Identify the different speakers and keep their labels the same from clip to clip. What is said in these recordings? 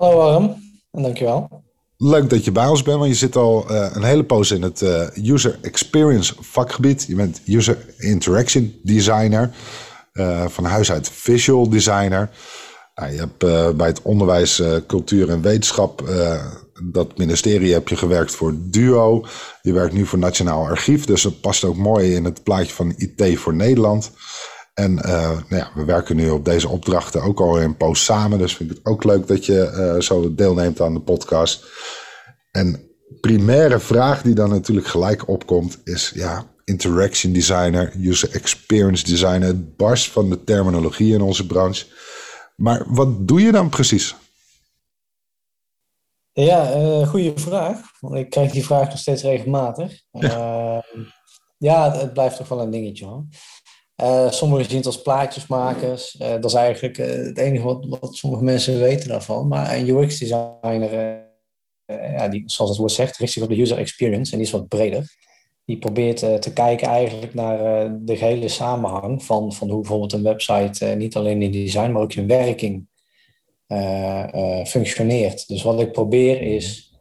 Speaker 1: Hallo Arm, en dankjewel.
Speaker 2: Leuk dat je bij ons bent, want je zit al uh, een hele poos in het uh, user experience vakgebied. Je bent user interaction designer, uh, van huis uit visual designer. Nou, je hebt bij het onderwijs, cultuur en wetenschap, dat ministerie heb je gewerkt voor DUO. Je werkt nu voor Nationaal Archief, dus dat past ook mooi in het plaatje van IT voor Nederland. En uh, nou ja, we werken nu op deze opdrachten ook al in post samen. Dus vind ik het ook leuk dat je uh, zo deelneemt aan de podcast. En primaire vraag die dan natuurlijk gelijk opkomt is... ja, interaction designer, user experience designer... het barst van de terminologie in onze branche. Maar wat doe je dan precies?
Speaker 1: Ja, uh, goede vraag. Ik krijg die vraag nog steeds regelmatig. Ja, ja het, het, blijft toch wel een dingetje hoor. Uh, sommigen zien het als plaatjesmakers. Uh, dat is eigenlijk uh, het enige wat, wat, sommige mensen weten daarvan. Maar een UX-designer, ja, zoals het woord zegt, richt zich op de user experience en die is wat breder. Die probeert te kijken eigenlijk naar de gehele samenhang van, van hoe bijvoorbeeld een website niet alleen in design, maar ook in werking functioneert. Dus wat ik probeer is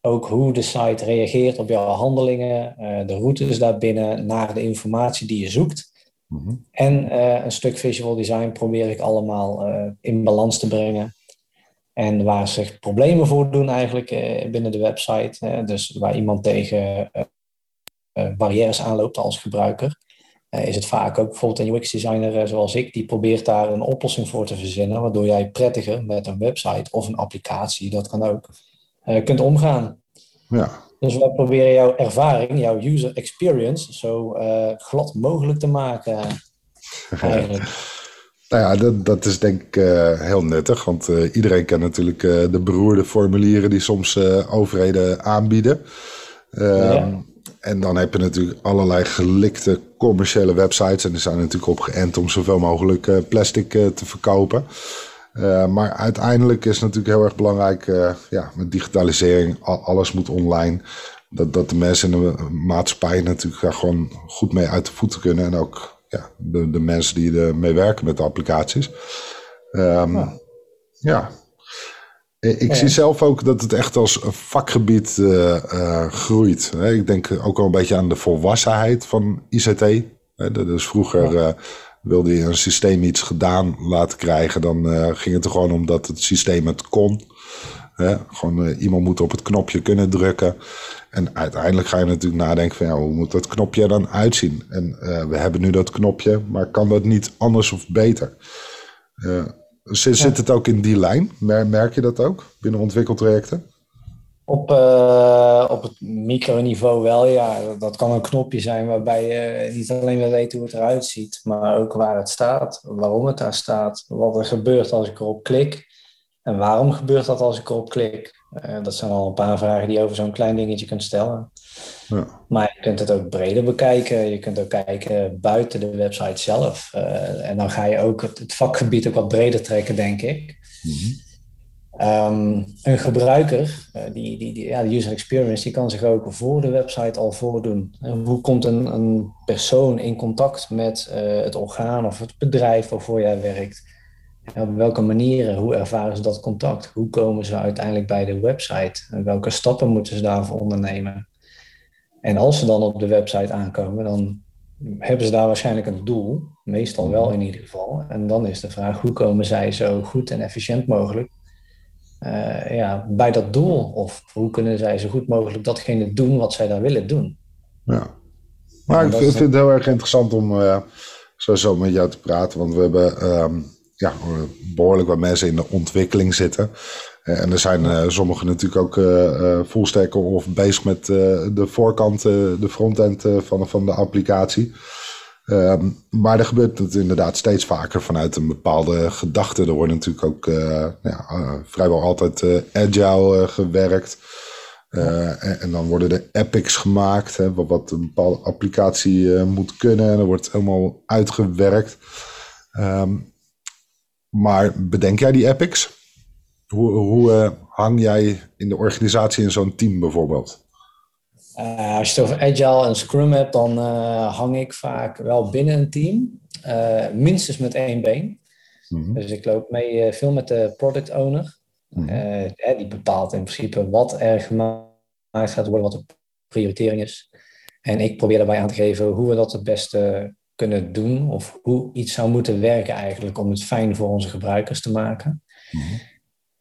Speaker 1: ook hoe de site reageert op jouw handelingen, de routes daarbinnen, naar de informatie die je zoekt. Mhm. En uh, een stuk visual design probeer ik allemaal uh, in balans te brengen. En waar zich problemen voordoen eigenlijk uh, binnen de website. dus waar iemand tegen barrières aanloopt als gebruiker. is het vaak ook bijvoorbeeld een UX-designer zoals ik, die probeert daar een oplossing voor te verzinnen, waardoor jij prettiger met een website of een applicatie, dat kan ook, kunt omgaan. Ja. Dus wij proberen jouw ervaring, jouw user experience, zo uh, glad mogelijk te maken.
Speaker 2: Eigenlijk. Nou ja, dat, dat is denk ik uh, heel nuttig, want uh, iedereen kent natuurlijk de beroerde formulieren die soms overheden aanbieden. Ja. Ehm, en dan heb je natuurlijk allerlei gelikte commerciële websites en die zijn natuurlijk op geënt om zoveel mogelijk plastic te verkopen. Uh, maar uiteindelijk is het natuurlijk heel erg belangrijk, uh, ja, met digitalisering, alles moet online. Dat, dat de mensen in de maatschappij natuurlijk daar gewoon goed mee uit de voeten kunnen. En ook ja, de, de mensen die ermee werken met de applicaties. Um, ja. ja. Ik zie zelf ook dat het echt als vakgebied uh, groeit. Ik denk ook al een beetje aan de volwassenheid van ICT. Dus vroeger wilde je een systeem iets gedaan laten krijgen, dan uh, ging het er gewoon om dat het systeem het kon. Hè? Gewoon uh, iemand moet op het knopje kunnen drukken. En uiteindelijk ga je natuurlijk nadenken van ja, hoe moet dat knopje dan uitzien? En uh, we hebben nu dat knopje, maar kan dat niet anders of beter? zit, zit het ook in die lijn? Merk je dat ook binnen ontwikkeltrajecten?
Speaker 1: Op, uh, op het microniveau wel, ja. Dat kan een knopje zijn waarbij je niet alleen wil weten hoe het eruit ziet, maar ook waar het staat, waarom het daar staat, wat er gebeurt als ik erop klik en waarom gebeurt dat als ik erop klik. Uh, dat zijn al een paar vragen die je over zo'n klein dingetje kunt stellen. Ja. Maar je kunt het ook breder bekijken. Je kunt ook kijken buiten de website zelf. Uh, en dan ga je ook het, het, vakgebied ook wat breder trekken, denk ik. Mm -hmm. Um, een gebruiker, uh, die, die, die, ja, de user experience, die kan zich ook voor de website al voordoen. En hoe komt een, een persoon in contact met uh, het orgaan of het bedrijf waarvoor jij werkt? Op welke manieren, hoe ervaren ze dat contact? Hoe komen ze uiteindelijk bij de website? En welke stappen moeten ze daarvoor ondernemen? En als ze dan op de website aankomen, dan hebben ze daar waarschijnlijk een doel, meestal wel in ieder geval. En dan is de vraag, hoe komen zij zo goed en efficiënt mogelijk uh, ja, bij dat doel? Of hoe kunnen zij zo goed mogelijk datgene doen wat zij daar willen doen?
Speaker 2: Ja, maar ik vind, het heel erg interessant om uh, zo met jou te praten, want we hebben um, ja, behoorlijk wat mensen in de ontwikkeling zitten. Uh, en er zijn uh, sommigen natuurlijk ook uh, of bezig met de voorkant, de frontend van, van de applicatie. Ehm, maar er gebeurt het inderdaad steeds vaker vanuit een bepaalde gedachte. Er wordt natuurlijk ook ja, vrijwel altijd agile gewerkt. En, en, dan worden er epics gemaakt, hè, wat, een bepaalde applicatie moet kunnen. En dat wordt helemaal uitgewerkt. Ehm, maar bedenk jij die epics? Hoe, hoe hang jij in de organisatie in zo'n team bijvoorbeeld?
Speaker 1: Uh, als je het over Agile en Scrum hebt, dan uh, hang ik vaak wel binnen een team. Uh, minstens met één been. Mm -hmm. Dus ik loop mee veel met de product owner. Mm -hmm. die bepaalt in principe wat er gemaakt gaat worden, wat de prioritering is. En ik probeer daarbij aan te geven hoe we dat het beste kunnen doen. Of hoe iets zou moeten werken eigenlijk om het fijn voor onze gebruikers te maken. Mm -hmm.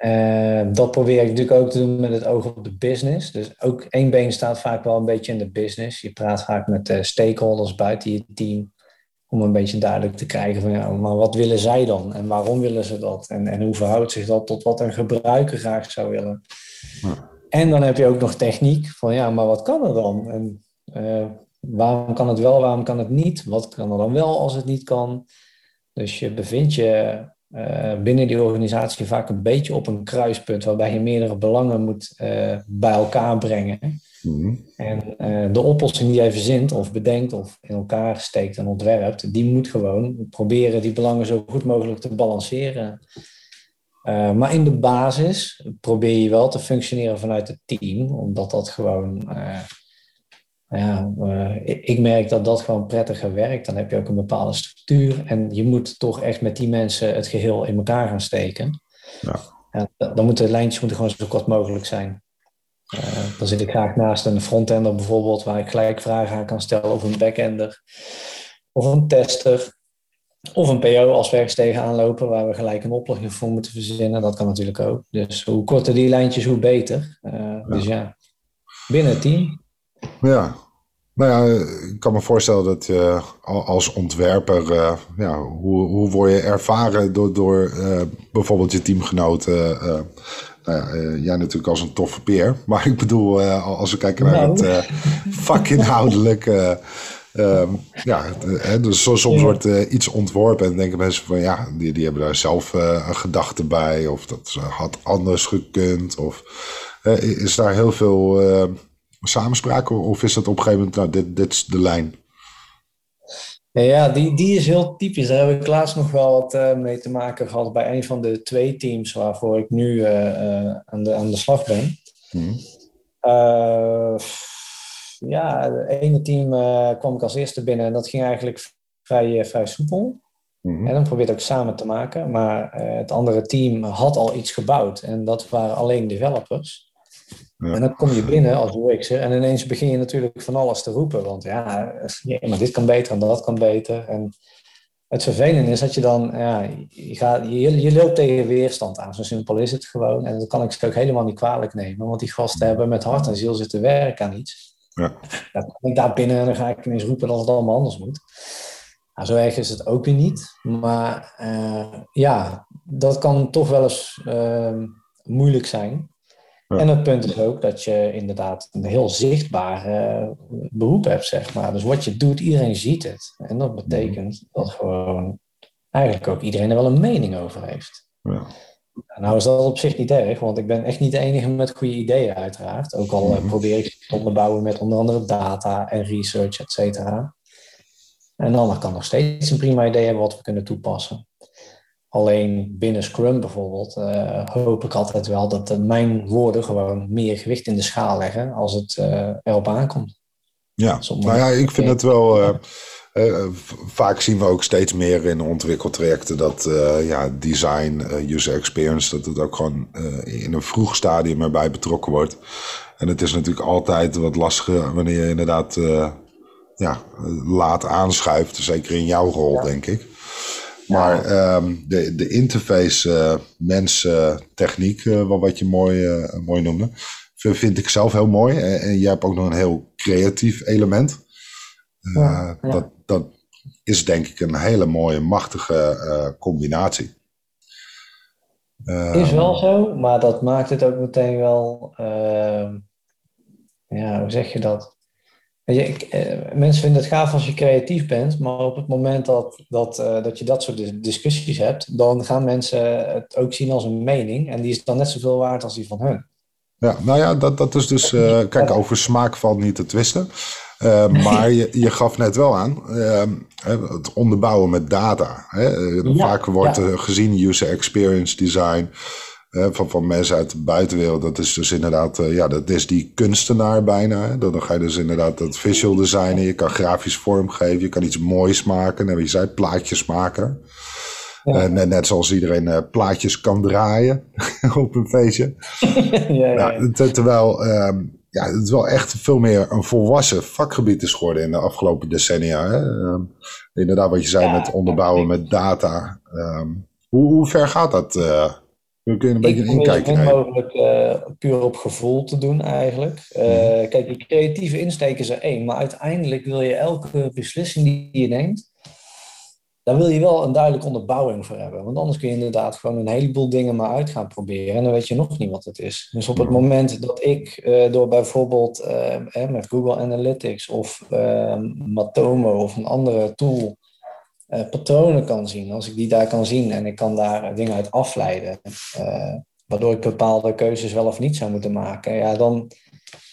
Speaker 1: Uh, dat probeer ik natuurlijk ook te doen met het oog op de business. Dus ook één been staat vaak wel een beetje in de business. Je praat vaak met de stakeholders buiten je team om een beetje duidelijk te krijgen van ja, maar wat willen zij dan en waarom willen ze dat en, en hoe verhoudt zich dat tot wat een gebruiker graag zou willen. Ja. En dan heb je ook nog techniek van ja, maar wat kan er dan? En uh, waarom kan het wel, waarom kan het niet? Wat kan er dan wel als het niet kan? Dus je bevindt je uh, binnen die organisatie vaak een beetje op een kruispunt waarbij je meerdere belangen moet uh, bij elkaar brengen. Mm-hmm. En uh, de oplossing die jij verzint of bedenkt of in elkaar steekt en ontwerpt, die moet gewoon proberen die belangen zo goed mogelijk te balanceren. maar in de basis probeer je wel te functioneren vanuit het team, omdat dat gewoon ja, uh, ik merk dat dat gewoon prettiger werkt. Dan heb je ook een bepaalde structuur. En je moet toch echt met die mensen het geheel in elkaar gaan steken. Ja. Dan moeten de lijntjes moeten gewoon zo kort mogelijk zijn. Uh, dan zit ik graag naast een frontender bijvoorbeeld, waar ik gelijk vragen aan kan stellen. Of een backender. Of een tester. Of een PO als we ergens tegenaan lopen, waar we gelijk een oplossing voor moeten verzinnen. Dat kan natuurlijk ook. Dus hoe korter die lijntjes, hoe beter. Uh, ja. Dus ja, binnen het team.
Speaker 2: Ja, nou ja, ik kan me voorstellen dat je als ontwerper, uh, ja, hoe, hoe word je ervaren door, door uh, bijvoorbeeld je teamgenoten? Uh, nou ja, jij natuurlijk als een toffe peer, maar ik bedoel, als we kijken naar nou. het vakinhoudelijk. Um, ja, dus soms wordt iets ontworpen en denken mensen van ja, die, die hebben daar zelf een gedachte bij, of dat had anders gekund, of is daar heel veel samenspraak? Of is dat op een gegeven moment, nou, dit, dit is de lijn?
Speaker 1: Ja, die, die is heel typisch. Daar heb ik laatst nog wel wat uh, mee te maken gehad bij een van de twee teams waarvoor ik nu uh, uh, aan, de, aan de slag ben. Hmm. ja, het ene team kwam ik als eerste binnen en dat ging eigenlijk vrij, vrij soepel. Hmm. En dan probeerde ik samen te maken. Maar het andere team had al iets gebouwd en dat waren alleen developers. En dan kom je binnen als UX'er en ineens begin je natuurlijk van alles te roepen. Want ja, maar dit kan beter en dat kan beter. En het vervelende is dat je dan, ja, je, gaat, je, je loopt tegen weerstand aan. Zo simpel is het gewoon. En dat kan ik ze ook helemaal niet kwalijk nemen. Want die gasten hebben met hart en ziel zitten werken aan iets. Ja. Dan kom ik daar binnen en dan ga ik ineens roepen dat het allemaal anders moet. Nou, zo erg is het ook weer niet. Maar uh, ja, dat kan toch wel eens uh, moeilijk zijn. En het punt is ook dat je inderdaad een heel zichtbaar uh, beroep hebt, zeg maar. Dus wat je doet, iedereen ziet het. En dat betekent dat gewoon eigenlijk ook iedereen er wel een mening over heeft. Ja. Nou is dat op zich niet erg, want ik ben echt niet de enige met goede ideeën uiteraard. Ook al mm probeer ik te onderbouwen met onder andere data en research, et cetera. En dan kan nog steeds een prima idee hebben wat we kunnen toepassen. Alleen binnen Scrum bijvoorbeeld uh, hoop ik altijd wel dat mijn woorden gewoon meer gewicht in de schaal leggen als het uh, erop aankomt.
Speaker 2: Ja, nou ja, ik vind het wel. Uh, vaak zien we ook steeds meer in ontwikkeltrajecten dat ja, design, user experience, dat het ook gewoon in een vroeg stadium erbij betrokken wordt. En het is natuurlijk altijd wat lastiger wanneer je inderdaad ja, laat aanschuift, zeker in jouw rol, denk ik. Maar um, de, de interface uh, mens-techniek, uh, wat je mooi, uh, mooi noemde, vind ik zelf heel mooi. En, en je hebt ook nog een heel creatief element. Ja, ja. Dat, dat is denk ik een hele mooie, machtige combinatie.
Speaker 1: is wel zo, maar dat maakt het ook meteen wel, ehm, ja, hoe zeg je dat? Je, ik, eh, mensen vinden het gaaf als je creatief bent, maar op het moment dat, dat, uh, dat je dat soort discussies hebt, dan gaan mensen het ook zien als een mening. En die is dan net zoveel waard als die van hun.
Speaker 2: Ja, nou ja, dat, dat is dus. Uh, kijk, over smaak valt niet te twisten. Uh, maar je, je gaf net wel aan, uh, het onderbouwen met data. Hè? Ja, Vaak wordt ja. gezien user experience design van, van mensen uit de buitenwereld. Dat is dus inderdaad, uh, ja, dat is die kunstenaar bijna. Hè? Dan ga je dus inderdaad dat visual designen. Je kan grafisch vormgeven, je kan iets moois maken. En je zei, plaatjes maken. Ja. En net zoals iedereen uh, plaatjes kan draaien op een feestje. ja, ja, ja. terwijl ja, het wel echt veel meer een volwassen vakgebied is geworden in de afgelopen decennia. Hè? Uh, inderdaad, wat je zei met onderbouwen met data. Ehm, hoe, hoe ver gaat dat? Uh, we kunnen een beetje een inkijkje
Speaker 1: nemen. mogelijk uh, puur op gevoel te doen eigenlijk. Uh, mm. Kijk, die creatieve insteek is er één. Maar uiteindelijk wil je elke beslissing die je neemt... daar wil je wel een duidelijke onderbouwing voor hebben. Want anders kun je inderdaad gewoon een heleboel dingen maar uit gaan proberen. En dan weet je nog niet wat het is. Dus op het
Speaker 2: Mhm.
Speaker 1: moment dat ik uh, door bijvoorbeeld eh, met Google Analytics... of Matomo of een andere tool patronen kan zien, als ik die daar kan zien en ik kan daar dingen uit afleiden, uh, waardoor ik bepaalde keuzes wel of niet zou moeten maken, ja, dan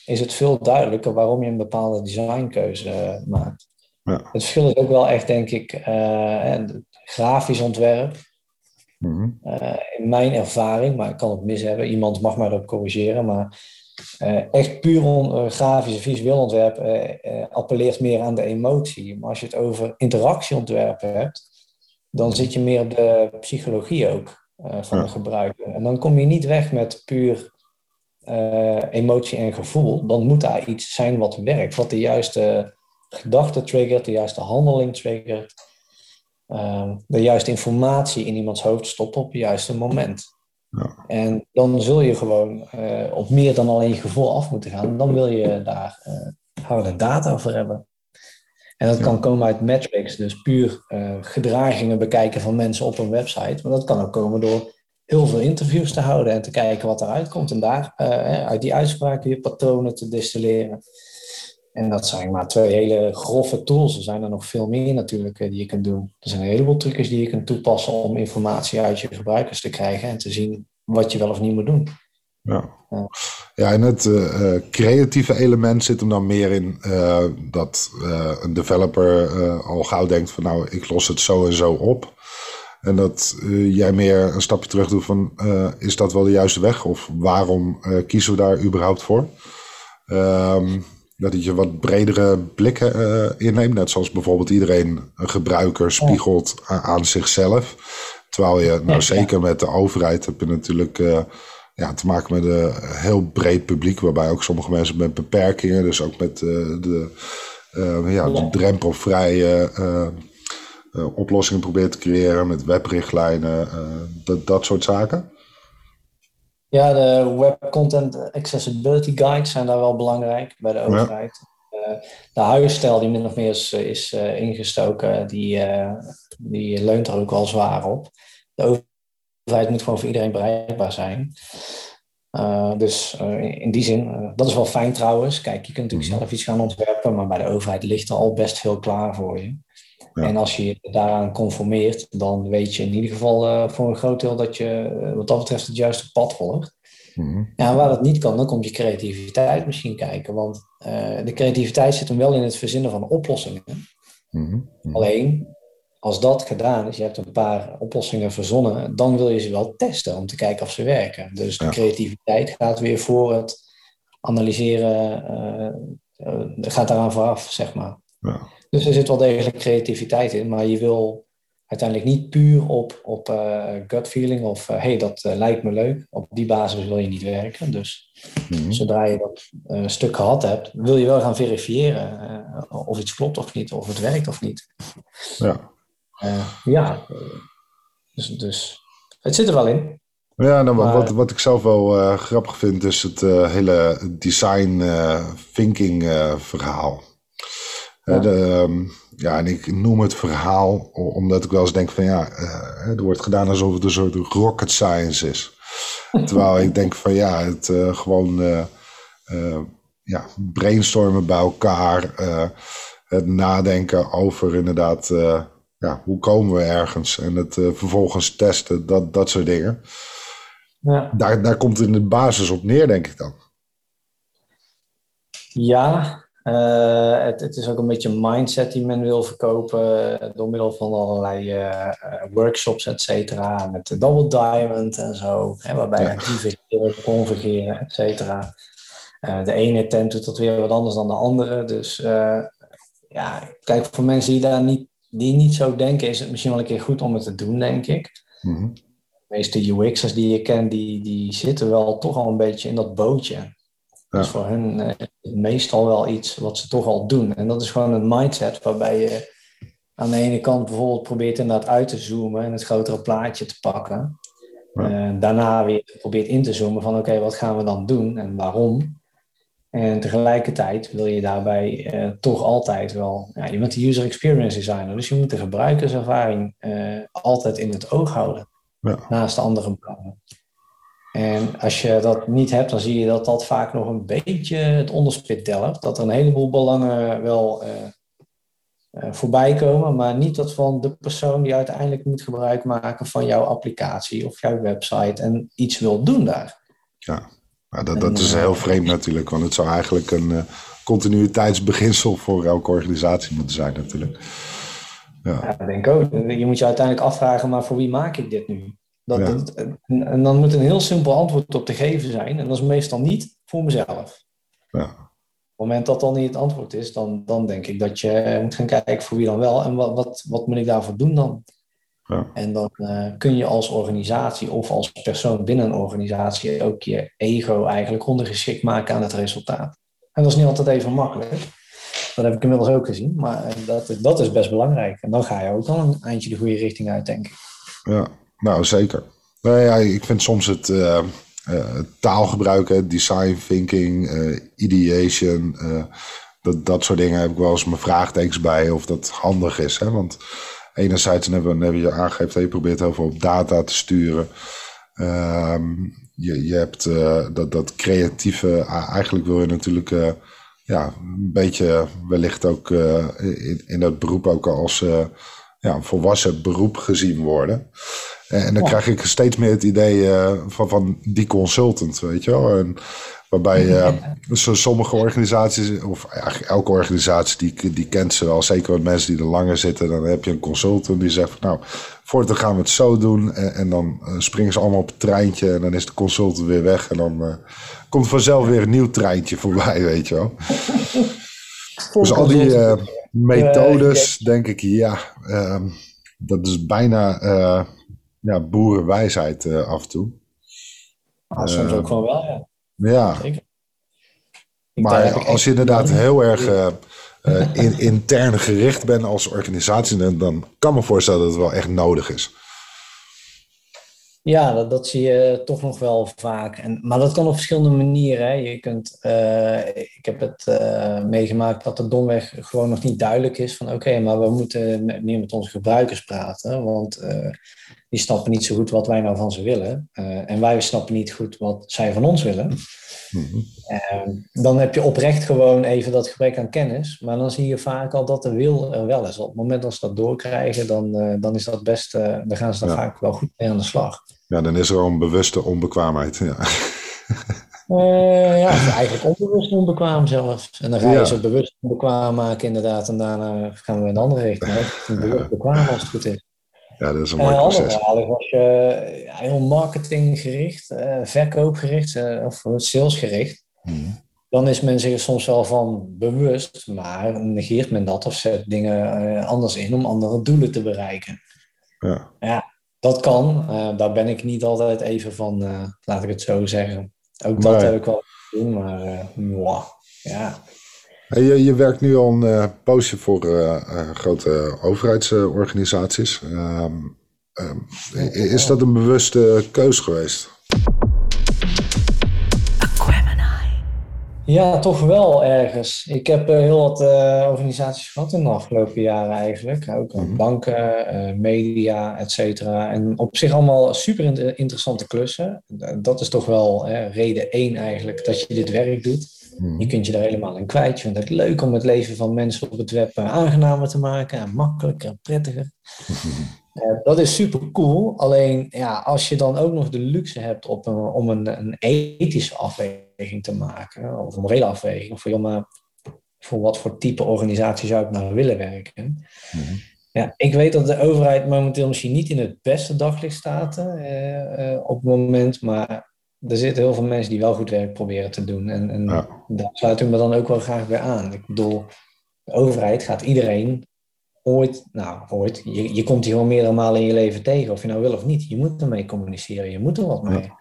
Speaker 1: is het veel duidelijker waarom je een bepaalde designkeuze maakt.
Speaker 2: Ja.
Speaker 1: Het verschil is ook wel echt, denk ik, grafisch ontwerp.
Speaker 2: Mm-hmm.
Speaker 1: in mijn ervaring, maar ik kan het mis hebben, iemand mag mij erop corrigeren, maar uh, echt puur on, uh, grafisch visueel ontwerp uh, appelleert meer aan de emotie. Maar als je het over interactieontwerpen hebt, dan zit je meer op de psychologie ook van ja. de gebruiker. En dan kom je niet weg met puur emotie en gevoel. Dan moet daar iets zijn wat werkt, wat de juiste gedachte triggert, de juiste handeling triggert, de juiste informatie in iemands hoofd stopt op het juiste moment.
Speaker 2: Ja.
Speaker 1: En dan zul je gewoon uh, op meer dan alleen je gevoel af moeten gaan. Dan wil je daar uh, harde data voor hebben. En dat ja. kan komen uit metrics, dus puur uh, gedragingen bekijken van mensen op een website. Maar dat kan ook komen door heel veel interviews te houden en te kijken wat eruit komt. En daar uit die uitspraken weer patronen te distilleren. En dat zijn maar twee hele grove tools. Er zijn er nog veel meer natuurlijk die je kunt doen. Er zijn een heleboel trucjes die je kunt toepassen om informatie uit je gebruikers te krijgen en te zien wat je wel of niet moet doen.
Speaker 2: Ja, ja. en het uh, creatieve element zit hem dan meer in uh, dat uh, een developer al gauw denkt van nou, ik los het zo en zo op. En dat jij meer een stapje terug doet van is dat wel de juiste weg? Of waarom kiezen we daar überhaupt voor? Um, dat je wat bredere blikken uh, inneemt. Net zoals bijvoorbeeld iedereen een gebruiker spiegelt ja. aan zichzelf. Terwijl je, nou zeker met de overheid heb je natuurlijk uh, ja, te maken met een heel breed publiek. Waarbij ook sommige mensen met beperkingen, dus ook met uh, de, ja, de drempelvrije oplossingen proberen te creëren. Met webrichtlijnen, dat, dat soort zaken.
Speaker 1: Ja, de Web Content Accessibility Guides zijn daar wel belangrijk bij de overheid. Ja. Uh, de huisstijl die min of meer is, is uh, ingestoken, die, die leunt er ook wel zwaar op. De overheid moet gewoon voor iedereen bereikbaar zijn. dus in die zin, dat is wel fijn trouwens. Kijk, je kunt natuurlijk zelf iets gaan ontwerpen, maar bij de overheid ligt er al best veel klaar voor je. Ja. En als je je daaraan conformeert, dan weet je in ieder geval uh, voor een groot deel dat je uh, wat dat betreft het juiste pad volgt.
Speaker 2: Mm-hmm.
Speaker 1: Ja, waar dat niet kan, dan komt je creativiteit misschien kijken. Want uh, de creativiteit zit hem wel in het verzinnen van oplossingen.
Speaker 2: Mm-hmm.
Speaker 1: Alleen, als dat gedaan is, je hebt een paar oplossingen verzonnen, dan wil je ze wel testen om te kijken of ze werken. Dus de creativiteit gaat weer voor het analyseren, gaat daaraan vooraf, zeg maar.
Speaker 2: Ja.
Speaker 1: Dus er zit wel degelijk creativiteit in, maar je wil uiteindelijk niet puur op, op uh, gut feeling of hé, uh, hey, dat uh, lijkt me leuk. Op die basis wil je niet werken. Dus
Speaker 2: Mm-hmm.
Speaker 1: zodra je dat stuk gehad hebt, wil je wel gaan verifiëren of iets klopt of niet, of het werkt of niet.
Speaker 2: Ja.
Speaker 1: ja, dus, dus het zit er wel in.
Speaker 2: Ja, nou, maar, wat, wat ik zelf wel grappig vind, is het hele design thinking verhaal. Ja. De, um, ja, en ik noem het verhaal omdat ik wel eens denk van ja, er wordt gedaan alsof het een soort rocket science is. Terwijl ik denk van ja, het gewoon ja, brainstormen bij elkaar. het nadenken over inderdaad, ja, hoe komen we ergens? En het vervolgens testen, dat, dat soort dingen. Ja. Daar, daar komt het in de basis op neer, denk ik dan.
Speaker 1: Ja, uh, het, het, is ook een beetje een mindset die men wil verkopen eh, door middel van allerlei uh, workshops, et cetera, met de Double Diamond en zo, hè, waarbij ja. divergeren, convergeren, et cetera. de ene tent doet dat weer wat anders dan de andere. Dus ja, kijk, voor mensen die daar niet, die niet zo denken, is het misschien wel een keer goed om het te doen, denk ik. Mm De meeste UX'ers die je kent, die, die zitten wel toch al een beetje in dat bootje. Dat is voor hen uh, meestal wel iets wat ze toch al doen. En dat is gewoon een mindset waarbij je aan de ene kant bijvoorbeeld probeert inderdaad uit te zoomen en het grotere plaatje te pakken. Uh, daarna weer probeert in te zoomen van oké, wat gaan we dan doen en waarom? En tegelijkertijd wil je daarbij uh, toch altijd wel, ja, je bent de user experience designer, dus je moet de gebruikerservaring altijd in het oog houden. Ja. Naast de andere belangen. En als je dat niet hebt, dan zie je dat dat vaak nog een beetje het onderspit delft. Dat er een heleboel belangen wel uh, voorbij komen, maar niet dat van de persoon die uiteindelijk moet gebruik maken van jouw applicatie of jouw website en iets wil doen daar.
Speaker 2: Ja, maar dat, dat is heel vreemd natuurlijk, want het zou eigenlijk een uh, continuïteitsbeginsel voor elke organisatie moeten zijn natuurlijk.
Speaker 1: Ja. ja, denk ook. Je moet je uiteindelijk afvragen, maar voor wie maak ik dit nu? Dat, en, dan moet een heel simpel antwoord op te geven zijn. En dat is meestal niet voor mezelf. Ja. Op het moment dat dan niet het antwoord is, dan, dan denk ik dat je moet gaan kijken voor wie dan wel. En wat, wat, wat moet ik daarvoor doen dan? Ja. En dan uh, kun je als organisatie of als persoon binnen een organisatie ook je ego eigenlijk ondergeschikt maken aan het resultaat. En dat is niet altijd even makkelijk. Dat heb ik inmiddels ook gezien. Maar dat, dat is best belangrijk. En dan ga je ook al een eindje de goede richting uit, denk ik.
Speaker 2: Ja, nou, zeker. Nou ja, ik vind soms het uh, uh, taalgebruik, design thinking, uh, ideation, dat, dat soort dingen heb ik wel eens mijn vraagtekens bij of dat handig is. Hè? Want enerzijds hebben we, je aangegeven, je probeert heel veel op data te sturen. Ehm, je, je hebt dat, dat creatieve, eigenlijk wil je natuurlijk ja, een beetje wellicht ook in, in dat beroep ook als ja, volwassen beroep gezien worden. En dan krijg ik steeds meer het idee eh, van, van die consultant, weet je wel. En waarbij uh, sommige organisaties, of eigenlijk elke organisatie, die, die kent ze wel. Zeker met mensen die er langer zitten. Dan heb je een consultant die zegt van nou, voortaan gaan we het zo doen. En, en dan eh, springen ze allemaal op het treintje en dan is de consultant weer weg. En dan komt vanzelf weer een nieuw treintje voorbij, weet je wel. dus al die methodes, denk ik, ja, ehm, dat is bijna ja, boerenwijsheid uh, af en toe.
Speaker 1: Ah, soms ook wel wel, ja.
Speaker 2: Ja. Zeker. Maar als je inderdaad heel erg uh, in, intern gericht bent als organisatie, dan, dan kan me voorstellen dat het wel echt nodig is.
Speaker 1: Ja, dat, dat zie je toch nog wel vaak. En, maar dat kan op verschillende manieren. Hè. Je kunt, uh, ik heb het meegemaakt dat het domweg gewoon nog niet duidelijk is van oké, maar we moeten meer met onze gebruikers praten. Want die snappen niet zo goed wat wij nou van ze willen. en wij snappen niet goed wat zij van ons willen. Mm dan heb je oprecht gewoon even dat gebrek aan kennis. Maar dan zie je vaak al dat de wil er wel is. Op het moment dat ze dat doorkrijgen, dan, dan is dat best, dan gaan ze daar vaak wel goed mee aan de slag.
Speaker 2: Ja, dan is er al een bewuste onbekwaamheid. Ja.
Speaker 1: Ja, eigenlijk onbewust onbekwaam zelfs. En dan ga je ze bewust onbekwaam maken inderdaad. En daarna gaan we in de andere richting. Bewust bekwaam als het goed is.
Speaker 2: Ja, dat is een mooi uh, proces.
Speaker 1: Als je ja, heel marketinggericht, uh, verkoopgericht of salesgericht, hmm. dan is men zich soms wel van bewust, maar negeert men dat of zet dingen anders in om andere doelen te bereiken. Ja. ja dat kan. Daar ben ik niet altijd even van, laat ik het zo zeggen. Ook dat heb ik wel doen, maar ja.
Speaker 2: Je, je werkt nu al een poosje voor grote overheidsorganisaties. Ehm, ehm, is dat een bewuste keus geweest?
Speaker 1: Ja, toch wel ergens. Ik heb heel wat uh, organisaties gehad in de afgelopen jaren eigenlijk. Ook mm -hmm. banken, uh, media, et cetera. En op zich allemaal super interessante klussen. Dat is toch wel reden één eigenlijk dat je dit werk doet. Je kunt je er helemaal in kwijt. Je vindt het leuk om het leven van mensen op het web aangenamer te maken. En makkelijker en prettiger. Uh, dat is super cool. Alleen ja, als je dan ook nog de luxe hebt op een, om een, een ethische afweging te maken, of een morele afweging, voor, joh, maar voor wat voor type organisatie zou ik nou willen werken. Mm -hmm. Ja, ik weet dat de overheid momenteel misschien niet in het beste daglicht staat uh, uh, op het moment, maar er zitten heel veel mensen die wel goed werk proberen te doen. En, en ja. daar sluit ik me dan ook wel graag bij aan. Ik bedoel, de overheid gaat iedereen ooit, nou ooit, je, je komt hier gewoon meerdere malen in je leven tegen, of je nou wil of niet. Je moet ermee communiceren, je moet er wat mee.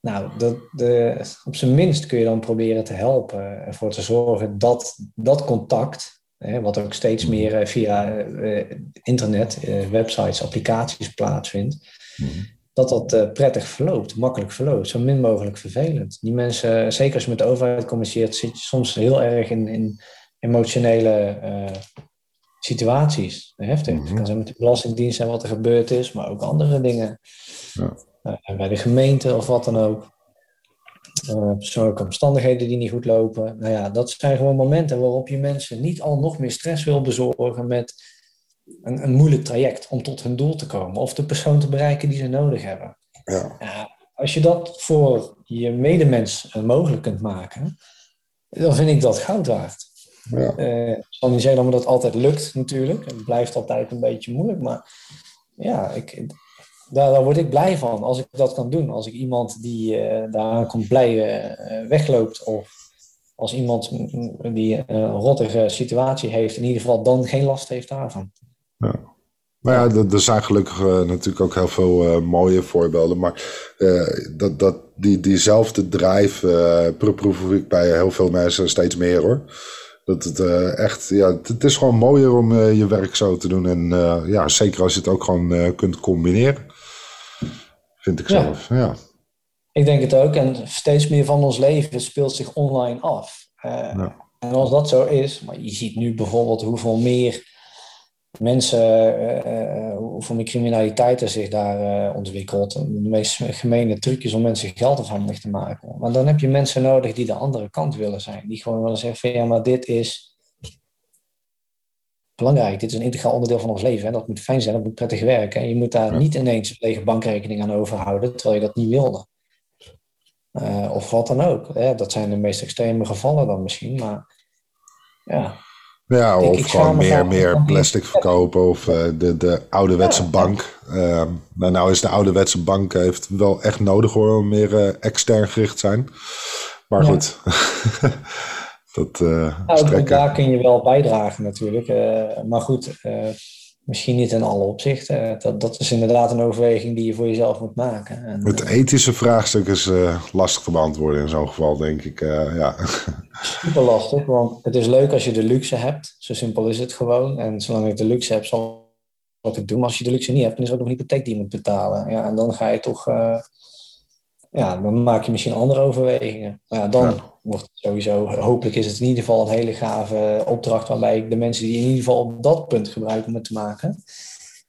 Speaker 1: Nou, dat, de, op zijn minst kun je dan proberen te helpen, ervoor te zorgen dat dat contact, hè, wat ook steeds meer uh, via uh, internet, websites, applicaties plaatsvindt, mm -hmm. Dat dat prettig verloopt, makkelijk verloopt, zo min mogelijk vervelend. Die mensen, zeker als je met de overheid communiceert, zit je soms heel erg in, in emotionele situaties. Heftig. Mm -hmm. Het kan zijn met de Belastingdienst en wat er gebeurd is, maar ook andere dingen. Ja. Uh, bij de gemeente of wat dan ook. Uh, persoonlijke omstandigheden die niet goed lopen. Nou ja, dat zijn gewoon momenten waarop je mensen niet al nog meer stress wil bezorgen met een, een moeilijk traject om tot hun doel te komen of de persoon te bereiken die ze nodig hebben. Ja. als je dat voor je medemens mogelijk kunt maken, dan vind ik dat goud waard. Ja. Uh, ik zal niet zeggen dat me dat altijd lukt natuurlijk. Het blijft altijd een beetje moeilijk. Maar ja, ik, daar, daar word ik blij van als ik dat kan doen. Als ik iemand die uh, daar komt blij uh, wegloopt. Of als iemand die een rottige situatie heeft. In ieder geval dan geen last heeft daarvan.
Speaker 2: Ja. Maar ja, er zijn gelukkig natuurlijk ook heel veel mooie voorbeelden. Maar dat, dat, die, diezelfde drive proef ik bij heel veel mensen steeds meer hoor. Dat het echt, ja, het, is gewoon mooier om je werk zo te doen. En ja, zeker als je het ook gewoon kunt combineren. Vind ik zelf, ja.
Speaker 1: Ik denk het ook. En steeds meer van ons leven speelt zich online af. Ja. En als dat zo is, maar je ziet nu bijvoorbeeld hoeveel meer mensen, uh, hoeveel meer criminaliteit er zich daar uh, ontwikkelt. De meest gemene trucjes om mensen geld afhandig te maken. Maar dan heb je mensen nodig die de andere kant willen zijn. Die gewoon willen zeggen van ja, maar dit is belangrijk. Dit is een integraal onderdeel van ons leven. En dat moet fijn zijn, dat moet prettig werken. En je moet daar ja. niet ineens een lege bankrekening aan overhouden, terwijl je dat niet wilde. Uh, of wat dan ook. Hè? Dat zijn de meest extreme gevallen dan misschien. Maar ja,
Speaker 2: ja, of ik gewoon meer, meer plastic verkopen of uh, de, de ouderwetse ja. bank. Uh, nou, nou is de ouderwetse bank heeft wel echt nodig hoor, om meer uh, extern gericht zijn. Maar ja. goed, dat
Speaker 1: nou, Daar kun je wel bijdragen natuurlijk. maar goed, misschien niet in alle opzichten. Dat, dat is inderdaad een overweging die je voor jezelf moet maken. En,
Speaker 2: het ethische vraagstuk is uh, lastig te beantwoorden in zo'n geval, denk ik. Uh, ja.
Speaker 1: Super lastig, want het is leuk als je de luxe hebt. Zo simpel is het gewoon. En zolang ik de luxe heb, zal ik het doen. Maar als je de luxe niet hebt, dan is er ook nog een hypotheek die je moet betalen. Ja, en dan ga je toch... Uh, ja, dan maak je misschien andere overwegingen. Maar ja, dan ja. wordt het sowieso... Hopelijk is het in ieder geval een hele gave opdracht... waarbij ik de mensen die in ieder geval op dat punt gebruik om het te maken...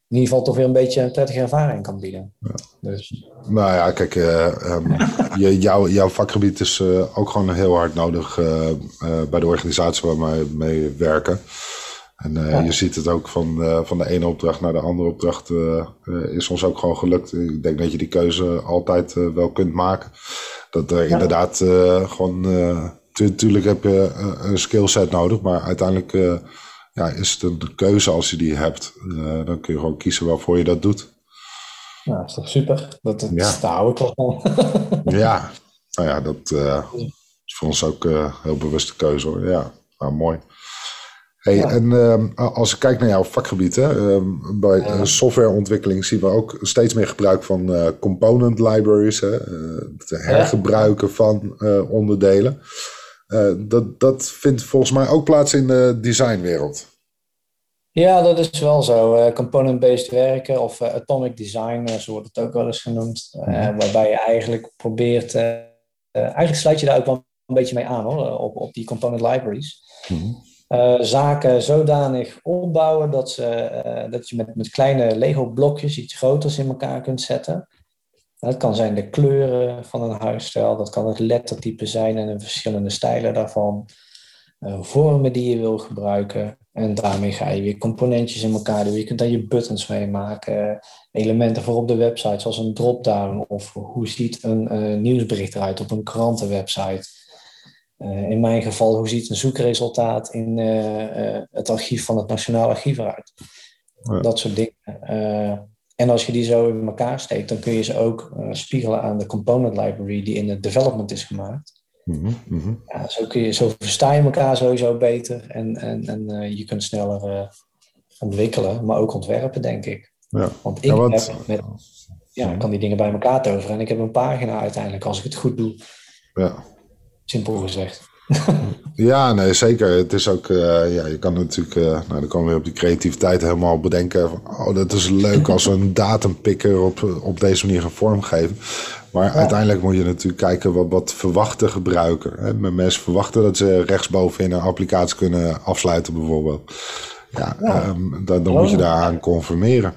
Speaker 1: in ieder geval toch weer een beetje een prettige ervaring kan bieden. Ja. Dus.
Speaker 2: Nou ja, kijk, uh, um, jou, jouw vakgebied is uh, ook gewoon heel hard nodig uh, bij de organisatie waar wij mee werken. En uh, ja. je ziet het ook van, uh, van de ene opdracht naar de andere opdracht uh, is ons ook gewoon gelukt. Ik denk dat je die keuze altijd wel kunt maken. Dat er ja. inderdaad gewoon, natuurlijk heb je een skillset nodig, maar uiteindelijk ja, is het een keuze als je die hebt. dan kun je gewoon kiezen waarvoor je dat doet.
Speaker 1: Ja, dat is toch super? Dat, dat ja. hou ik wel van.
Speaker 2: ja, nou ja, dat is voor ons ook een heel bewuste keuze hoor. Ja, nou, mooi. Hey, ja. En uh, als ik kijk naar jouw vakgebied, hè, uh, bij ja. softwareontwikkeling zien we ook steeds meer gebruik van uh, component libraries, hè, het hergebruiken ja. van eh, onderdelen. Eh, dat, dat vindt volgens mij ook plaats in de designwereld.
Speaker 1: Ja, dat is wel zo. Component-based werken of atomic design, zo wordt het ook wel eens genoemd. Waarbij je eigenlijk probeert, eigenlijk sluit je daar ook wel een beetje mee aan hoor, op, op die component libraries. Mm zaken zodanig opbouwen dat, ze, dat je met, met kleine Lego-blokjes iets groters in elkaar kunt zetten. Dat kan zijn de kleuren van een huisstijl, dat kan het lettertype zijn en de verschillende stijlen daarvan. Uh, vormen die je wil gebruiken. En daarmee ga je weer componentjes in elkaar doen. Je kunt daar je buttons mee maken. Elementen voor op de website, zoals een drop-down. Of hoe ziet een nieuwsbericht eruit op een krantenwebsite. Uh, in mijn geval, hoe ziet een zoekresultaat in het archief van het Nationaal Archief eruit. Dat soort dingen. En als je die zo in elkaar steekt, dan kun je ze ook spiegelen aan de component library die in het development is gemaakt. Mm -hmm. ja, zo, kun je, zo versta je elkaar sowieso beter en, en, en je kunt sneller ontwikkelen, maar ook ontwerpen, denk ik. Ja. Want ik ja, want... heb met, ja, kan die dingen bij elkaar toveren en ik heb een pagina uiteindelijk als ik het goed doe. Ja. Simpel gezegd.
Speaker 2: ja, nee, zeker. Het is ook, uh, ja, je kan natuurlijk, uh, nou, dan komen we op die creativiteit helemaal bedenken. Van, oh, dat is leuk als we een datumpicker op, op deze manier gaan vormgeven. Maar uiteindelijk moet je natuurlijk kijken wat, wat verwachten gebruiker. Hè? Mensen verwachten dat ze rechtsbovenin een applicatie kunnen afsluiten, bijvoorbeeld. Ja, ja. Um, dan, dan moet je daaraan conformeren.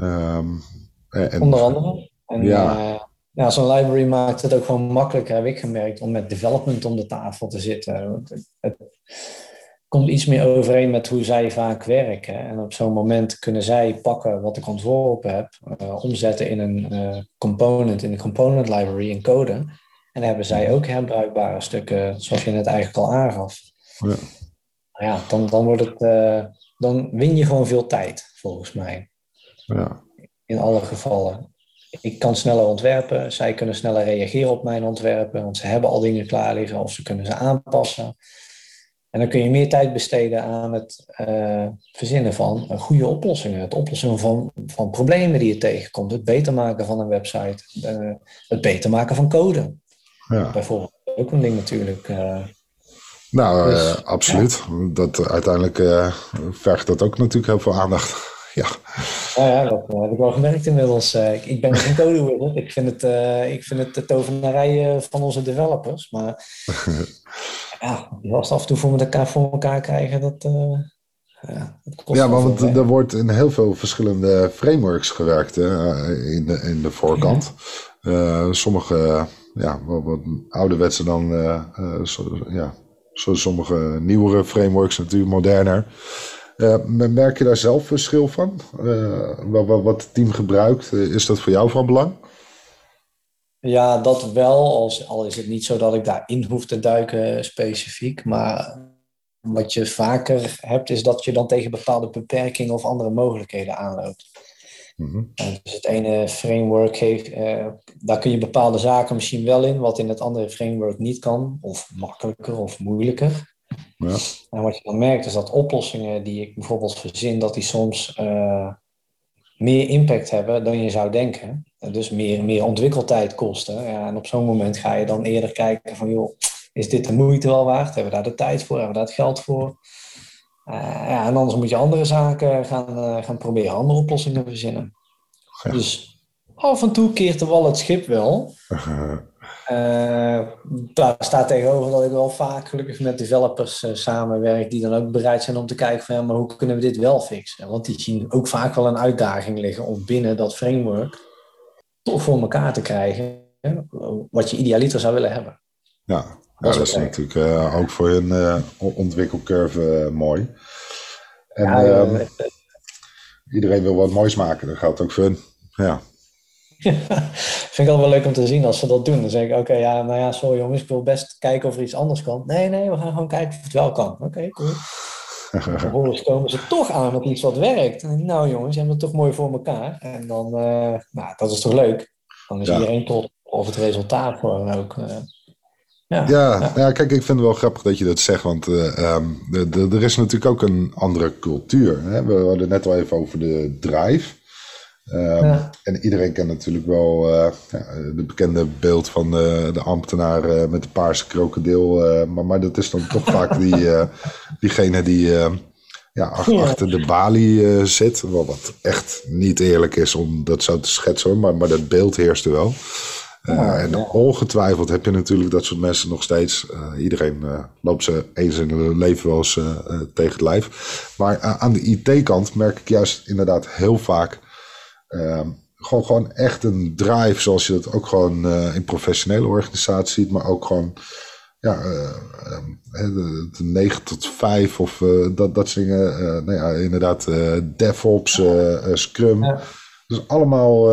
Speaker 2: Um,
Speaker 1: en, Onder andere. En, ja. Uh, ja, zo'n library maakt het ook gewoon makkelijker, heb ik gemerkt, om met development om de tafel te zitten. Het, het komt iets meer overeen met hoe zij vaak werken. En op zo'n moment kunnen zij pakken wat ik ontworpen heb, uh, omzetten in een uh, component, in de component library in code. En dan hebben zij ook herbruikbare stukken, zoals je net eigenlijk al aangaf. Ja, nou ja dan, dan, wordt het, uh, dan win je gewoon veel tijd, volgens mij. Ja. In alle gevallen ik kan sneller ontwerpen, zij kunnen sneller reageren op mijn ontwerpen, want ze hebben al dingen klaar liggen of ze kunnen ze aanpassen. En dan kun je meer tijd besteden aan het uh, verzinnen van goede oplossingen. Het oplossen van, van problemen die je tegenkomt. Het beter maken van een website. Uh, het beter maken van code. Ja. Bijvoorbeeld. Ook een ding natuurlijk. Uh,
Speaker 2: nou, dus, absoluut. Dat, uiteindelijk vergt dat ook natuurlijk heel veel aandacht. Ja.
Speaker 1: Nou ja, dat heb ik wel gemerkt inmiddels. Eh, ik, ben geen code Ik vind het, uh, ik vind het de tovenarij van onze developers. Maar ja, als af en toe voor elkaar, voor elkaar krijgen, dat,
Speaker 2: ja, ja, want er wordt in heel veel verschillende frameworks gewerkt hè, in, de, in de voorkant. Ja. sommige, ja, wat, wat ouderwetse dan, zo, ja, zo, sommige nieuwere frameworks natuurlijk moderner. Uh, merk je daar zelf verschil van? Uh, wat, wat, het team gebruikt, eh, is dat voor jou van belang?
Speaker 1: Ja, dat wel. Als, al is het niet zo dat ik daarin hoef te duiken specifiek. Maar wat je vaker hebt, is dat je dan tegen bepaalde beperkingen of andere mogelijkheden aanloopt. Mm dus het ene framework heeft, daar kun je bepaalde zaken misschien wel in, wat in het andere framework niet kan, of makkelijker of moeilijker. Ja. En wat je dan merkt is dat oplossingen die ik bijvoorbeeld verzin, dat die soms uh, meer impact hebben dan je zou denken. En dus meer, meer ontwikkeltijd kosten. Ja, en op zo'n moment ga je dan eerder kijken van, joh, is dit de moeite wel waard? Hebben we daar de tijd voor? Hebben we daar het geld voor? Uh, ja, en anders moet je andere zaken gaan, uh, gaan proberen, andere oplossingen verzinnen. Ja. Dus af en toe keert de wal het schip wel. Uh, daar staat tegenover dat ik wel vaak gelukkig met developers uh, samenwerk die dan ook bereid zijn om te kijken van ja, maar hoe kunnen we dit wel fixen? Want die zien ook vaak wel een uitdaging liggen om binnen dat framework toch voor elkaar te krijgen wat je idealiter zou willen hebben.
Speaker 2: Ja, dat, is natuurlijk uh, ook voor een ontwikkelcurve mooi. En ja, iedereen wil wat moois maken, dat geldt ook voor hun. Ja.
Speaker 1: vind ik al wel leuk om te zien als ze dat doen. Dan zeg ik, oké, ja, nou ja, sorry jongens, ik wil best kijken of er iets anders kan. Nee, nee, we gaan gewoon kijken of het wel kan. Oké, okay, cool. Vervolgens komen ze toch aan met iets wat werkt. En nou jongens, hebben het toch mooi voor elkaar. En dan, uh, nou, dat is toch leuk. Dan is ja. iedereen tot of het resultaat gewoon ook. Uh,
Speaker 2: ja, ja, ja. kijk, ik vind het wel grappig dat je dat zegt, want uh, um, de, de, er is natuurlijk ook een andere cultuur. Hè? We hadden net al even over de drive. Um, En iedereen kent natuurlijk wel uh, ja, de bekende beeld van de, de ambtenaar uh, met de paarse krokodil. Uh, maar, maar dat is dan toch vaak die, diegene die ja, achter, achter de balie zit. Wat, wat echt niet eerlijk is om dat zo te schetsen, maar, maar dat beeld heerst er wel. En ongetwijfeld heb je natuurlijk dat soort mensen nog steeds. iedereen loopt ze eens in hun leven wel eens tegen het lijf. Maar aan de IT-kant merk ik juist inderdaad heel vaak. Ehm, gewoon, gewoon echt een drive, zoals je dat ook gewoon in professionele organisaties ziet, maar ook gewoon ja, uh, de, de 9 tot 5 of uh, dat, dat soort dingen. Uh, nou ja, inderdaad, DevOps, Scrum. Ja. Dus allemaal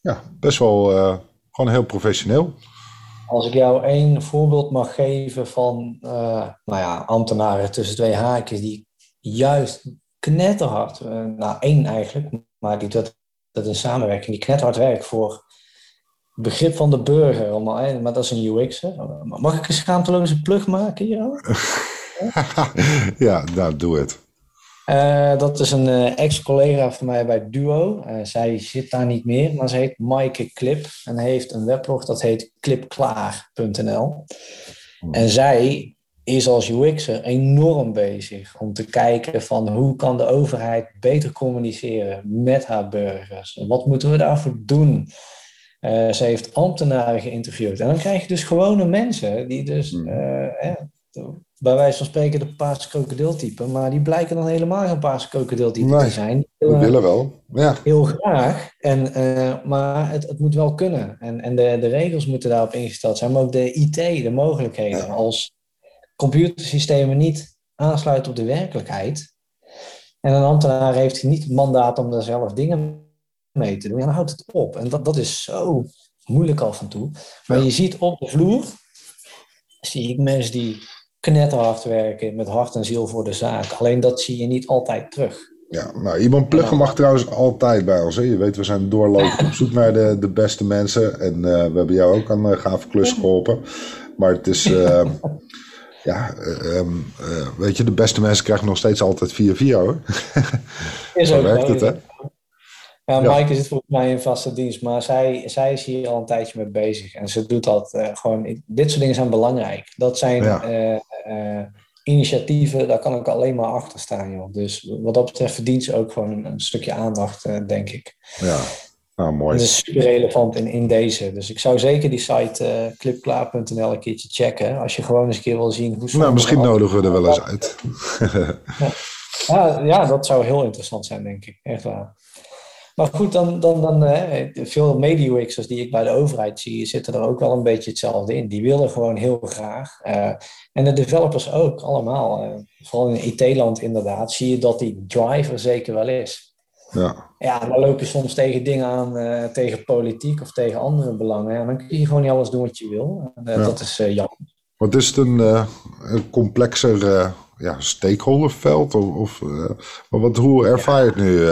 Speaker 2: ja, best wel gewoon heel professioneel.
Speaker 1: Als ik jou één voorbeeld mag geven van nou ja, ambtenaren tussen twee haakjes die juist knetterhard, nou één eigenlijk, maar die dat, dat in samenwerking, die knetterhard werkt voor begrip van de burger. Maar dat is een UX. Mag ik een schaamteloze plug maken hier?
Speaker 2: ja, nou, doe het.
Speaker 1: Uh, dat is een uh, ex-collega van mij bij Duo. Uh, zij zit daar niet meer, maar ze heet Maaike Clip en heeft een weblog dat heet clipklaar.nl. Hmm. En zij is als UX'er enorm bezig om te kijken van hoe kan de overheid beter communiceren met haar burgers. Wat moeten we daarvoor doen? Uh, ze heeft ambtenaren geïnterviewd. En dan krijg je dus gewone mensen die dus, hmm. eh, bij wijze van spreken, de paarse krokodiltype, maar die blijken dan helemaal geen paarse krokodiltype te zijn.
Speaker 2: We willen wel. Ja.
Speaker 1: Heel graag. En, uh, maar het, het moet wel kunnen. En, en de, de regels moeten daarop ingesteld zijn, maar ook de IT, de mogelijkheden. Als computersystemen niet aansluiten op de werkelijkheid. En een ambtenaar heeft niet het mandaat om daar zelf dingen mee te doen, ja, dan houdt het op. En dat, dat is zo moeilijk af en toe. Maar je ziet op de vloer, zie ik mensen die knetterhard werken met hart en ziel voor de zaak. Alleen dat zie je niet altijd terug.
Speaker 2: Ja, nou, iemand pluggen mag trouwens altijd bij ons. Hè? Je weet, we zijn doorlopend op zoek naar de, de beste mensen. En uh, we hebben jou ook aan een gave klus geholpen. Maar het is... Uh, ja, um, uh, weet je, de beste mensen krijgen nog steeds altijd 4-4 hoor.
Speaker 1: Is ook werkt het, hè? Ja, Maaike zit volgens mij in vaste dienst, maar zij, zij is hier al een tijdje mee bezig. En ze doet dat uh, gewoon. Dit soort dingen zijn belangrijk. Dat zijn uh, uh, initiatieven, daar kan ik alleen maar achter staan, joh. Dus wat dat betreft verdient ze ook gewoon een, stukje aandacht, denk ik.
Speaker 2: Ja, nou mooi.
Speaker 1: Dat is super relevant in, in deze. Dus ik zou zeker die site clipklaar.nl een keertje checken. Als je gewoon eens een keer wil zien hoe.
Speaker 2: Nou, misschien nodigen we er wel eens uit.
Speaker 1: ja. Ja, ja, dat zou heel interessant zijn, denk ik. Echt waar. Maar goed, dan, dan, dan uh, veel media-UX'ers die ik bij de overheid zie, zitten er ook wel een beetje hetzelfde in. Die willen gewoon heel graag. Uh, en de developers ook, allemaal. Uh, vooral in IT-land inderdaad, zie je dat die driver zeker wel is.
Speaker 2: Ja.
Speaker 1: ja, dan loop je soms tegen dingen aan, tegen politiek of tegen andere belangen. En dan kun je gewoon niet alles doen wat je wil. Ja. Dat is jammer.
Speaker 2: Wat is het een, een complexer ja, stakeholderveld? Of, of wat, hoe ervaar je het nu?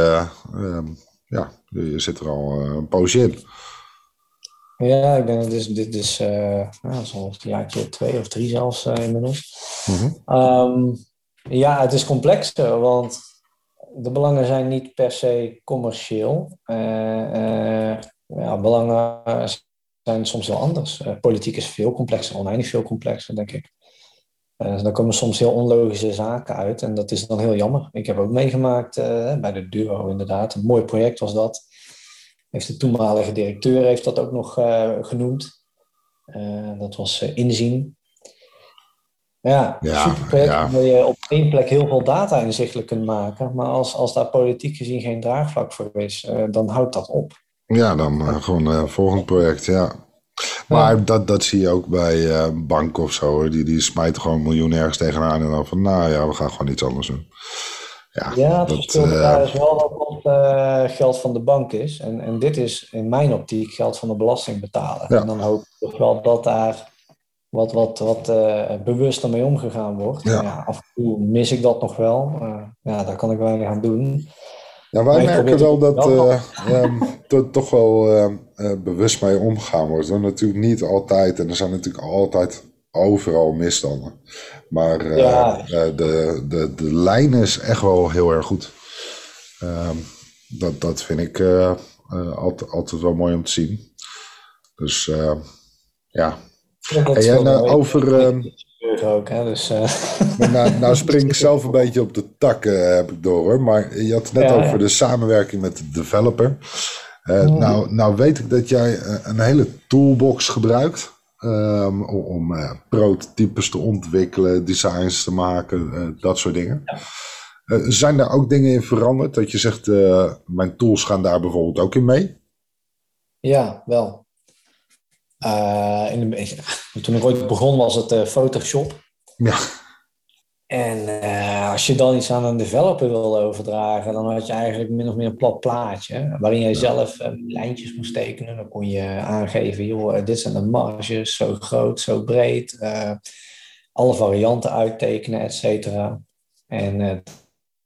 Speaker 2: Um, ja, je zit er al eh, een poosje in.
Speaker 1: Ja, ik denk dat dit, dit is, nou, al een jaartje twee of drie zelfs inmiddels. Mhm. um, ja, het is complexer, want de belangen zijn niet per se commercieel. Uh, ja, belangen zijn soms heel anders. politiek is veel complexer, oneindig veel complexer, denk ik. Uh, dan komen soms heel onlogische zaken uit en dat is dan heel jammer. Ik heb ook meegemaakt bij de Duo inderdaad. Een mooi project was dat. Heeft de toenmalige directeur heeft dat ook nog genoemd. dat was Inzien. Ja, ja super project ja. waar je op één plek heel veel data inzichtelijk kunt maken. Maar als, als daar politiek gezien geen draagvlak voor is, dan houdt dat op.
Speaker 2: Ja, dan gewoon volgend project, ja. Maar dat, dat zie je ook bij uh, banken of zo. Die, die smijten gewoon miljoen ergens tegenaan. En dan van, nou ja, we gaan gewoon iets anders doen.
Speaker 1: Ja, ja het dat, uh, is wel dat het uh, geld van de bank is. En, en dit is in mijn optiek geld van de belastingbetaler. En dan hoop ik toch wel dat daar wat, wat, wat uh, bewuster mee omgegaan wordt. Ja. ja. af en toe mis ik dat nog wel. ja, daar kan ik weinig aan doen.
Speaker 2: Ja, wij merken wel dat uh, um, er toch wel uh, bewust mee omgegaan wordt. Dat natuurlijk niet altijd, en er zijn natuurlijk altijd overal misstanden. Maar ja. de, de, de lijn is echt wel heel erg goed. Um, dat, dat vind ik altijd, altijd wel mooi om te zien. Dus ja. En, over. Ehm,
Speaker 1: ook. Hè? Dus, uh...
Speaker 2: nou, nou, spring ik zelf een beetje op de tak, uh, heb ik door hoor. Maar je had het net over de samenwerking met de developer. Uh, nou, nou weet ik dat jij een hele toolbox gebruikt um, om prototypes te ontwikkelen, designs te maken, dat soort dingen. zijn daar ook dingen in veranderd? Dat je zegt, mijn tools gaan daar bijvoorbeeld ook in mee?
Speaker 1: Ja, wel. In de, toen ik ooit begon was het Photoshop.
Speaker 2: Ja.
Speaker 1: En uh, als je dan iets aan een developer wilde overdragen, dan had je eigenlijk min of meer een plat plaatje. Waarin jij zelf lijntjes moest tekenen. Dan kon je aangeven, joh, eh, dit zijn de marges, zo groot, zo breed. Alle varianten uittekenen, et cetera. En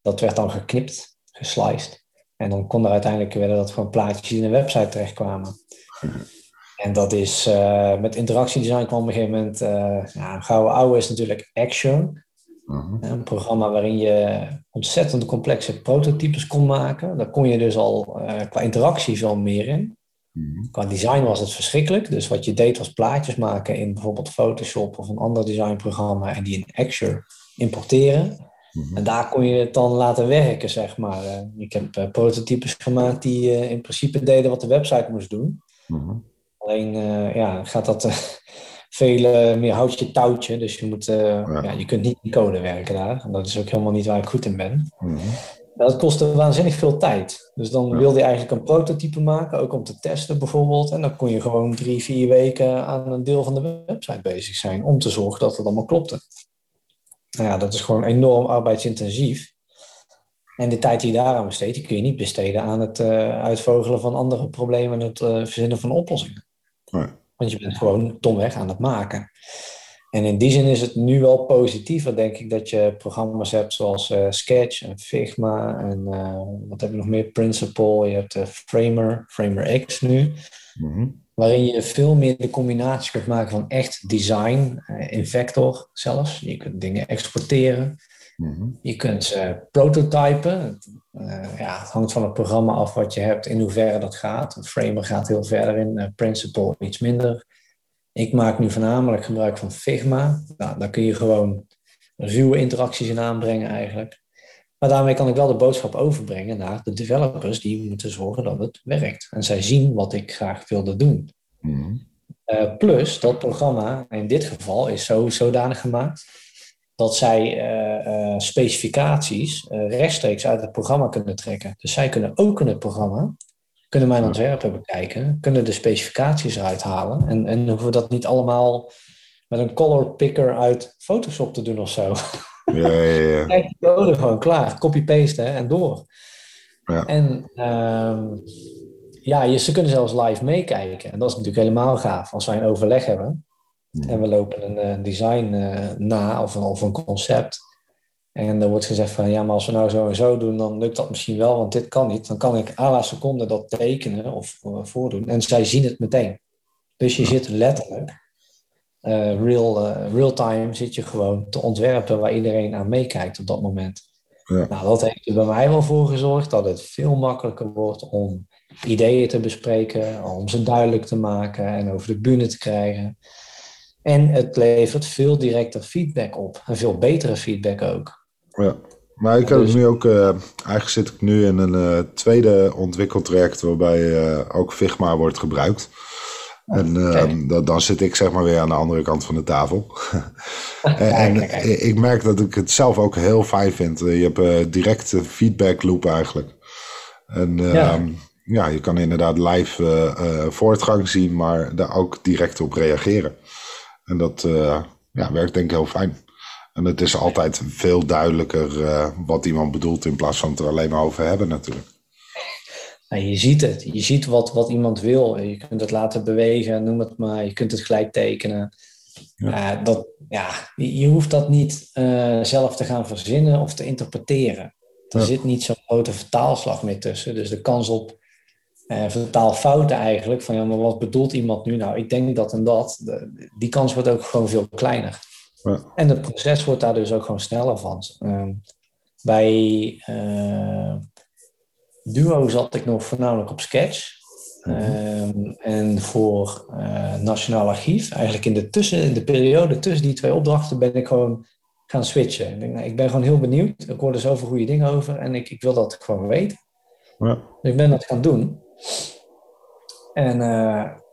Speaker 1: dat werd dan geknipt, gesliced. En dan kon er uiteindelijk werden dat gewoon plaatjes in een website terechtkwamen. En dat is, met interactiedesign kwam op een gegeven moment, ja, gouden oude is natuurlijk Action. Mhm. Een programma waarin je ontzettend complexe prototypes kon maken. Daar kon je dus al uh, qua interactie veel meer in. Mhm. Qua design was het verschrikkelijk. Dus wat je deed was plaatjes maken in bijvoorbeeld Photoshop of een ander designprogramma en die in Azure importeren. Mhm. En daar kon je het dan laten werken, zeg maar. Uh, ik heb uh, prototypes gemaakt die in principe deden wat de website moest doen. Alleen ja, gaat dat veel meer houtje touwtje. Dus je, moet, uh, ja. je kunt niet in code werken daar. En dat is ook helemaal niet waar ik goed in ben. Mm Dat kostte waanzinnig veel tijd. Dus dan wilde je eigenlijk een prototype maken, ook om te testen bijvoorbeeld. En dan kon je gewoon drie, vier weken aan een deel van de website bezig zijn om te zorgen dat het allemaal klopte. Nou ja, dat is gewoon enorm arbeidsintensief. En de tijd die je daaraan besteedt, die kun je niet besteden aan het uh, uitvogelen van andere problemen en het uh, verzinnen van oplossingen.
Speaker 2: Nee.
Speaker 1: Want je bent gewoon domweg aan het maken. En in die zin is het nu wel positiever, denk ik, dat je programma's hebt zoals uh, Sketch en Figma en uh, wat heb je nog meer? Principle, je hebt uh, Framer, Framer X nu. Mhm. Waarin je veel meer de combinatie kunt maken van echt design, in vector zelfs. Je kunt dingen exporteren. Mhm. Je kunt ze prototypen. Uh, ja, het hangt van het programma af wat je hebt, in hoeverre dat gaat. Een framer gaat heel verder in, uh, Principle iets minder. Ik maak nu voornamelijk gebruik van Figma. Nou, daar kun je gewoon ruwe interacties in aanbrengen eigenlijk. Maar daarmee kan ik wel de boodschap overbrengen naar de developers die moeten zorgen dat het werkt. En zij zien wat ik graag wilde doen.
Speaker 2: Mhm.
Speaker 1: Uh, plus, dat programma in dit geval is zo zodanig gemaakt dat zij uh, uh, specificaties uh, rechtstreeks uit het programma kunnen trekken. Dus zij kunnen ook in het programma, kunnen mijn ontwerpen bekijken, kunnen de specificaties eruit halen en, en hoeven we dat niet allemaal met een color picker uit Photoshop te doen of zo.
Speaker 2: Ja, ja, ja.
Speaker 1: Kijk de code gewoon klaar, copy-paste en door.
Speaker 2: Ja.
Speaker 1: En um, ja, je, ze kunnen zelfs live meekijken. En dat is natuurlijk helemaal gaaf. Als wij een overleg hebben, en we lopen een uh, design uh, na of een, of een concept. En er wordt gezegd van ja, maar als we nou zo en zo doen, dan lukt dat misschien wel, want dit kan niet. Dan kan ik à la seconde dat tekenen of uh, voordoen. En zij zien het meteen. Dus je zit letterlijk, real, real time zit je gewoon te ontwerpen waar iedereen aan meekijkt op dat moment.
Speaker 2: Ja.
Speaker 1: Nou, dat heeft er bij mij wel voor gezorgd dat het veel makkelijker wordt om ideeën te bespreken, om ze duidelijk te maken en over de bühne te krijgen. En het levert veel directer feedback op. En veel betere feedback ook.
Speaker 2: Ja, maar ik heb dus... nu ook... Uh, eigenlijk zit ik nu in een uh, tweede ontwikkeltraject... waarbij uh, ook Figma wordt gebruikt. Oh, en okay. dan zit ik zeg maar weer aan de andere kant van de tafel. en ik merk dat ik het zelf ook heel fijn vind. Je hebt direct feedback loop eigenlijk. En ja. ja. je kan inderdaad live voortgang zien, maar daar ook direct op reageren. En dat uh, ja, werkt denk ik heel fijn. En het is altijd veel duidelijker uh, wat iemand bedoelt in plaats van het er alleen maar over hebben natuurlijk.
Speaker 1: Nou, je ziet het. Je ziet wat, wat iemand wil. Je kunt het laten bewegen, noem het maar. Je kunt het gelijk tekenen. Ja. Uh, dat, ja, je hoeft dat niet zelf te gaan verzinnen of te interpreteren. Er ja. zit niet zo'n grote vertaalslag meer tussen. Dus de kans op uh, vertaalfouten eigenlijk. Van ja, maar wat bedoelt iemand nu? Nou, ik denk dat en dat. De, die kans wordt ook gewoon veel kleiner.
Speaker 2: Ja.
Speaker 1: En het proces wordt daar dus ook gewoon sneller van. Uh, bij uh, Duo zat ik nog voornamelijk op Sketch. Mm-hmm. en voor uh, Nationaal Archief, eigenlijk in de, tussen, in de periode tussen die twee opdrachten, ben ik gewoon gaan switchen. Ik, denk, nou, ik ben gewoon heel benieuwd. Ik hoorde zoveel goede dingen over en ik, ik wil dat gewoon weten.
Speaker 2: Ja.
Speaker 1: Dus ik ben dat gaan doen. En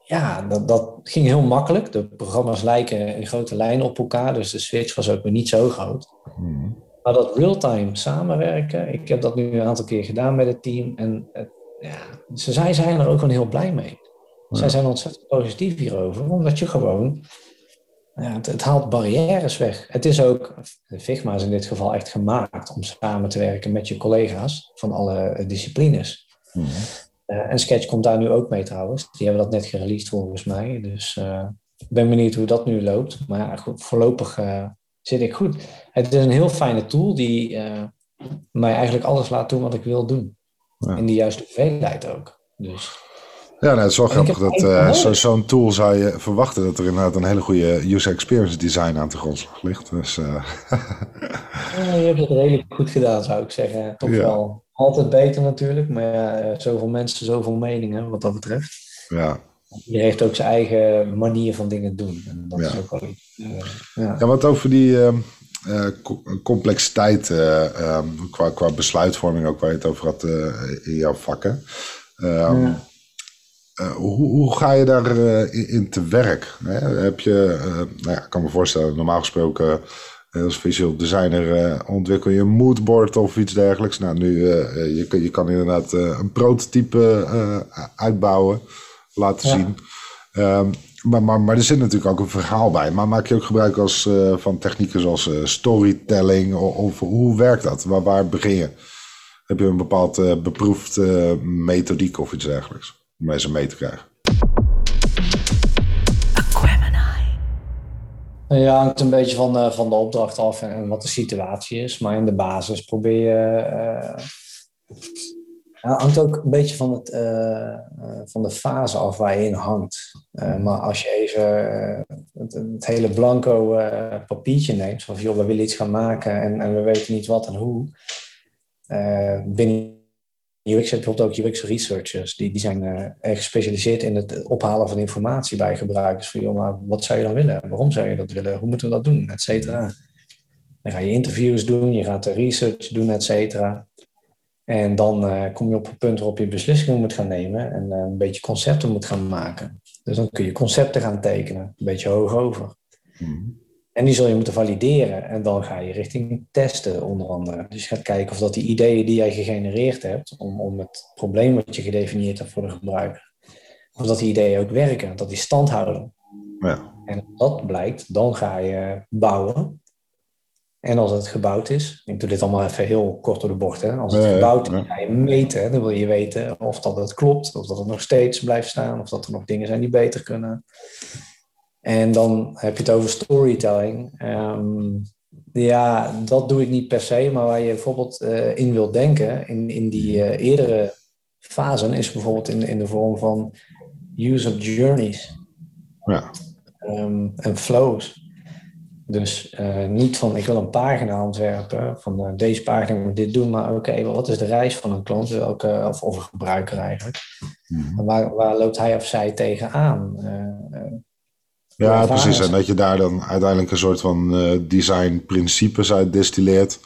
Speaker 1: ja, dat, dat ging heel makkelijk. De programma's lijken in grote lijnen op elkaar, dus de switch was ook weer niet zo groot. Hmm. Maar dat real-time samenwerken, ik heb dat nu een aantal keer gedaan met het team. En ja, ze, zij zijn er ook gewoon heel blij mee. Zij zijn ontzettend positief hierover, omdat je gewoon, ja, het, het, haalt barrières weg. Het is ook, Figma is in dit geval echt gemaakt om samen te werken met je collega's van alle disciplines. Hmm. En Sketch komt daar nu ook mee trouwens. Die hebben dat net gereleased volgens mij. Dus uh, ik ben benieuwd hoe dat nu loopt. Maar ja, goed, voorlopig uh, zit ik goed. Het is een heel fijne tool die mij eigenlijk alles laat doen wat ik wil doen. Ja. In de juiste hoeveelheid ook. Dus.
Speaker 2: Ja, nou, het is wel grappig dat uh, zo'n zo tool zou je verwachten dat er inderdaad een hele goede user experience design aan de grondslag ligt. Dus, uh...
Speaker 1: ja, je hebt het redelijk goed gedaan, zou ik zeggen. Toch ja. wel altijd beter natuurlijk, maar ja, zoveel mensen, zoveel meningen wat dat betreft.
Speaker 2: Ja.
Speaker 1: Je heeft ook zijn eigen manier van dingen doen. En dat is ook wel iets. Uh,
Speaker 2: ja. ja, wat over die uh, complexiteit um, qua, qua besluitvorming, ook waar je het over had in jouw vakken. Um, hoe, hoe, ga je daar in, in, te werk? Hè? Heb je, nou ja, ik kan me voorstellen, normaal gesproken als visual designer ontwikkel je een moodboard of iets dergelijks. Nou, nu, je, je kan inderdaad een prototype uitbouwen, laten zien. Um, maar, maar, maar er zit natuurlijk ook een verhaal bij. Maar maak je ook gebruik als, uh, van technieken zoals uh, storytelling? Of, of, hoe werkt dat? Waar, waar begin je? Heb je een bepaald uh, beproefd methodiek of iets dergelijks? Om mensen mee te krijgen.
Speaker 1: Ja, hangt een beetje van de, van de opdracht af en, en wat de situatie is. Maar in de basis probeer je het hangt ook een beetje van, het, uh, uh, van de fase af waar je in hangt. Uh, maar als je even het, het, hele blanco papiertje neemt, van joh, we willen iets gaan maken en, en we weten niet wat en hoe. binnen UX je bijvoorbeeld ook UX researchers, die, die zijn erg gespecialiseerd in het ophalen van informatie bij gebruikers. Van joh, maar wat zou je dan willen? Waarom zou je dat willen? Hoe moeten we dat doen? Et cetera. Dan ga je interviews doen, je gaat de research doen, et cetera. En dan uh, kom je op een punt waarop je beslissingen moet gaan nemen en uh, een beetje concepten moet gaan maken. Dus dan kun je concepten gaan tekenen, een beetje hoog over. Mm. En die zul je moeten valideren. En dan ga je richting testen, onder andere. Dus je gaat kijken of dat die ideeën die jij gegenereerd hebt, om, om het probleem wat je gedefinieerd hebt voor de gebruiker, of dat die ideeën ook werken, dat die stand houden.
Speaker 2: Ja.
Speaker 1: En als dat blijkt, dan ga je bouwen. En als het gebouwd is, ik doe dit allemaal even heel kort door de bocht. Hè. Als het gebouwd is, ga je meten. Dan wil je weten of dat het klopt, of dat het nog steeds blijft staan, of dat er nog dingen zijn die beter kunnen. En dan heb je het over storytelling. Ehm, ja, dat doe ik niet per se, maar waar je bijvoorbeeld uh, in wilt denken, in, in die uh, eerdere fasen, is bijvoorbeeld in, in de vorm van user journeys
Speaker 2: ja.
Speaker 1: Um, en flows. Dus uh, niet van ik wil een pagina ontwerpen, van deze pagina moet dit doen, maar oké, okay, wat is de reis van een klant welke, of, of een gebruiker eigenlijk? Mm waar, waar loopt hij of zij tegenaan? Uh,
Speaker 2: ja, precies. En dat je daar dan uiteindelijk een soort van design principes uit distilleert,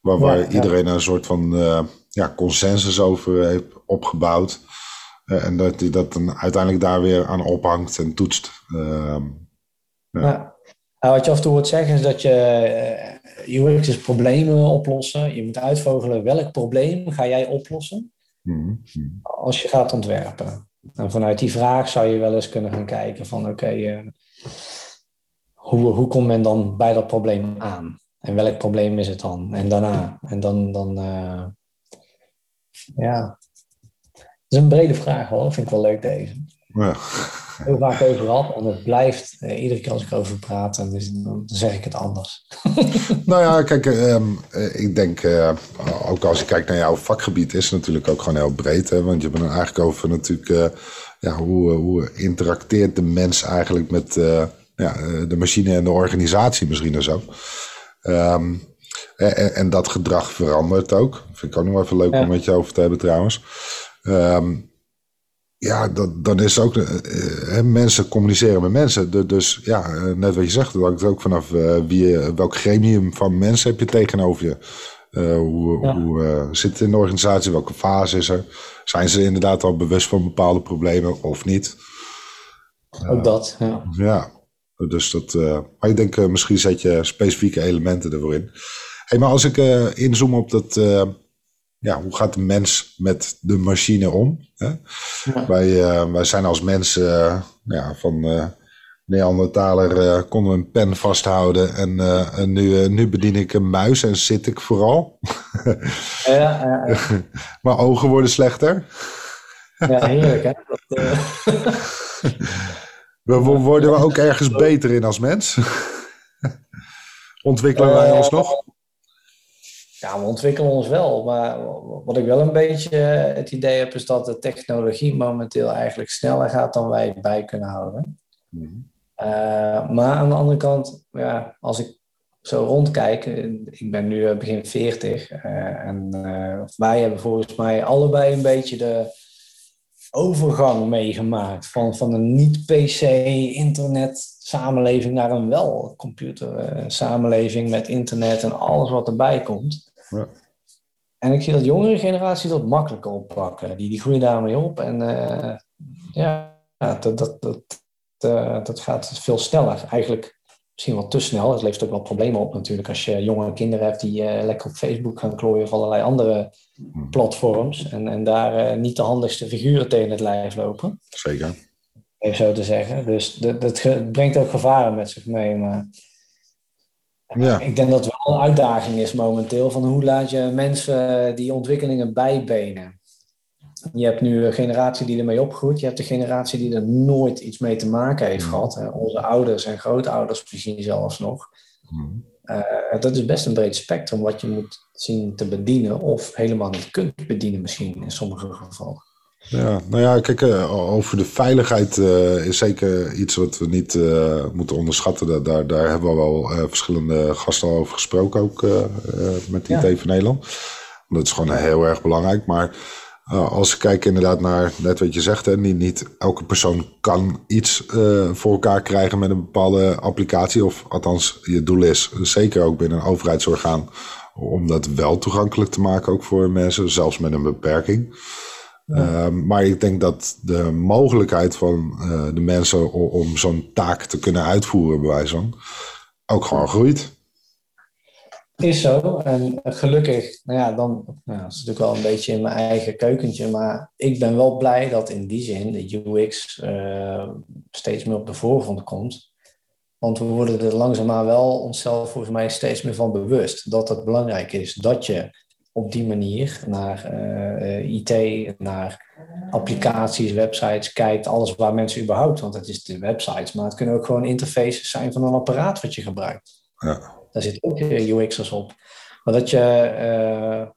Speaker 2: waar, waar ja, iedereen een soort van ja, consensus over heeft opgebouwd. en dat hij dat dan uiteindelijk daar weer aan ophangt en toetst. Ehm,
Speaker 1: ja. Nou, wat je af en toe hoort zeggen is dat je uh, eh, UX is problemen oplossen. Je moet uitvogelen welk probleem ga jij oplossen
Speaker 2: mm
Speaker 1: als je gaat ontwerpen. En vanuit die vraag zou je wel eens kunnen gaan kijken van oké, uh, hoe, hoe komt men dan bij dat probleem aan? En welk probleem is het dan? En daarna? En dan, dan uh, ja. Dat is een brede vraag hoor, vind ik wel leuk deze.
Speaker 2: Ja
Speaker 1: heel vaak over gehad. En het blijft, eh, iedere keer als ik erover praat, dan, dan zeg ik het anders.
Speaker 2: nou ja, kijk, ehm, eh, ik denk, uh, ook als je kijkt naar jouw vakgebied, is het natuurlijk ook gewoon heel breed. Hè? Want je bent eigenlijk over natuurlijk, ja, hoe, hoe interacteert de mens eigenlijk met ja, de machine en de organisatie misschien en zo. Ehm, en, en, dat gedrag verandert ook. Vind ik ook nog even leuk om met je over te hebben trouwens. Um, ja, dat, dan is ook, mensen communiceren met mensen. dus ja, net wat je zegt, dat hangt ook vanaf wie, welk gremium van mensen heb je tegenover je. Hoe hoe zit het in de organisatie? Welke fase is er? Zijn ze inderdaad al bewust van bepaalde problemen of niet?
Speaker 1: Ook dat, ja.
Speaker 2: Ja, dus dat, maar ik denk misschien zet je specifieke elementen ervoor in. Hey, maar als ik inzoom op dat ja, hoe gaat de mens met de machine om? Hè? Wij, uh, wij zijn als mensen uh, ja, van uh, Neandertaler konden we een pen vasthouden en, en nu, nu bedien ik een muis en zit ik vooral. ja, maar ogen worden slechter.
Speaker 1: ja, heerlijk hè.
Speaker 2: Dat, we, worden we ook ergens beter in als mens? Ontwikkelen wij ons nog?
Speaker 1: Ja, we ontwikkelen ons wel. Maar wat ik wel een beetje het idee heb, is dat de technologie momenteel eigenlijk sneller gaat dan wij bij kunnen houden. Mhm. Eh, maar aan de andere kant, ja, als ik zo rondkijk, eh, ik ben nu eh, begin 40 uh, en wij hebben volgens mij allebei een beetje de overgang meegemaakt van, van een niet-PC internet samenleving naar een wel computer samenleving met internet en alles wat erbij komt. Ja. En ik zie dat jongere generatie dat makkelijker oppakken. Die, die groeien daarmee op. En ja, dat, dat, dat, uh, dat gaat veel sneller. Eigenlijk misschien wel te snel. Het levert ook wel problemen op natuurlijk. Als je jonge kinderen hebt die uh, lekker op Facebook gaan klooien of allerlei andere hmm. platforms. En, en daar niet de handigste figuren tegen het lijf lopen.
Speaker 2: Zeker.
Speaker 1: Even zo te zeggen. Dus dat, dat brengt ook gevaren met zich mee. Maar ja. Ik denk dat het wel een uitdaging is momenteel van hoe laat je mensen die ontwikkelingen bijbenen. Je hebt nu een generatie die ermee opgroeit. Je hebt de generatie die er nooit iets mee te maken heeft gehad. Onze ouders en grootouders misschien zelfs nog. Uh, dat is best een breed spectrum wat je moet zien te bedienen. Of helemaal niet kunt bedienen misschien in sommige gevallen.
Speaker 2: Ja, nou ja, kijk, eh, over de veiligheid uh, is zeker iets wat we niet moeten onderschatten. Daar, daar hebben we wel verschillende gasten over gesproken, ook met IT ja. van Nederland. Dat is gewoon heel erg belangrijk. Maar als ik kijk inderdaad naar, net wat je zegt, hè, niet, niet elke persoon kan iets voor elkaar krijgen met een bepaalde applicatie. Of althans, je doel is, zeker ook binnen een overheidsorgaan, om dat wel toegankelijk te maken, ook voor mensen, zelfs met een beperking. Ehm, maar ik denk dat de mogelijkheid van uh, de mensen om, om zo'n taak te kunnen uitvoeren, bij wijze van, ook gewoon groeit.
Speaker 1: Is zo. En gelukkig, nou ja, dan nou, dat is natuurlijk wel een beetje in mijn eigen keukentje. Maar ik ben wel blij dat in die zin de UX uh, steeds meer op de voorgrond komt. Want we worden er langzaamaan wel onszelf volgens mij steeds meer van bewust dat het belangrijk is dat je op die manier naar eh, IT, naar applicaties, websites kijkt, alles waar mensen überhaupt, want het is de websites, maar het kunnen ook gewoon interfaces zijn van een apparaat wat je gebruikt. Ja. Daar zit ook UX'ers op. Maar dat je uh,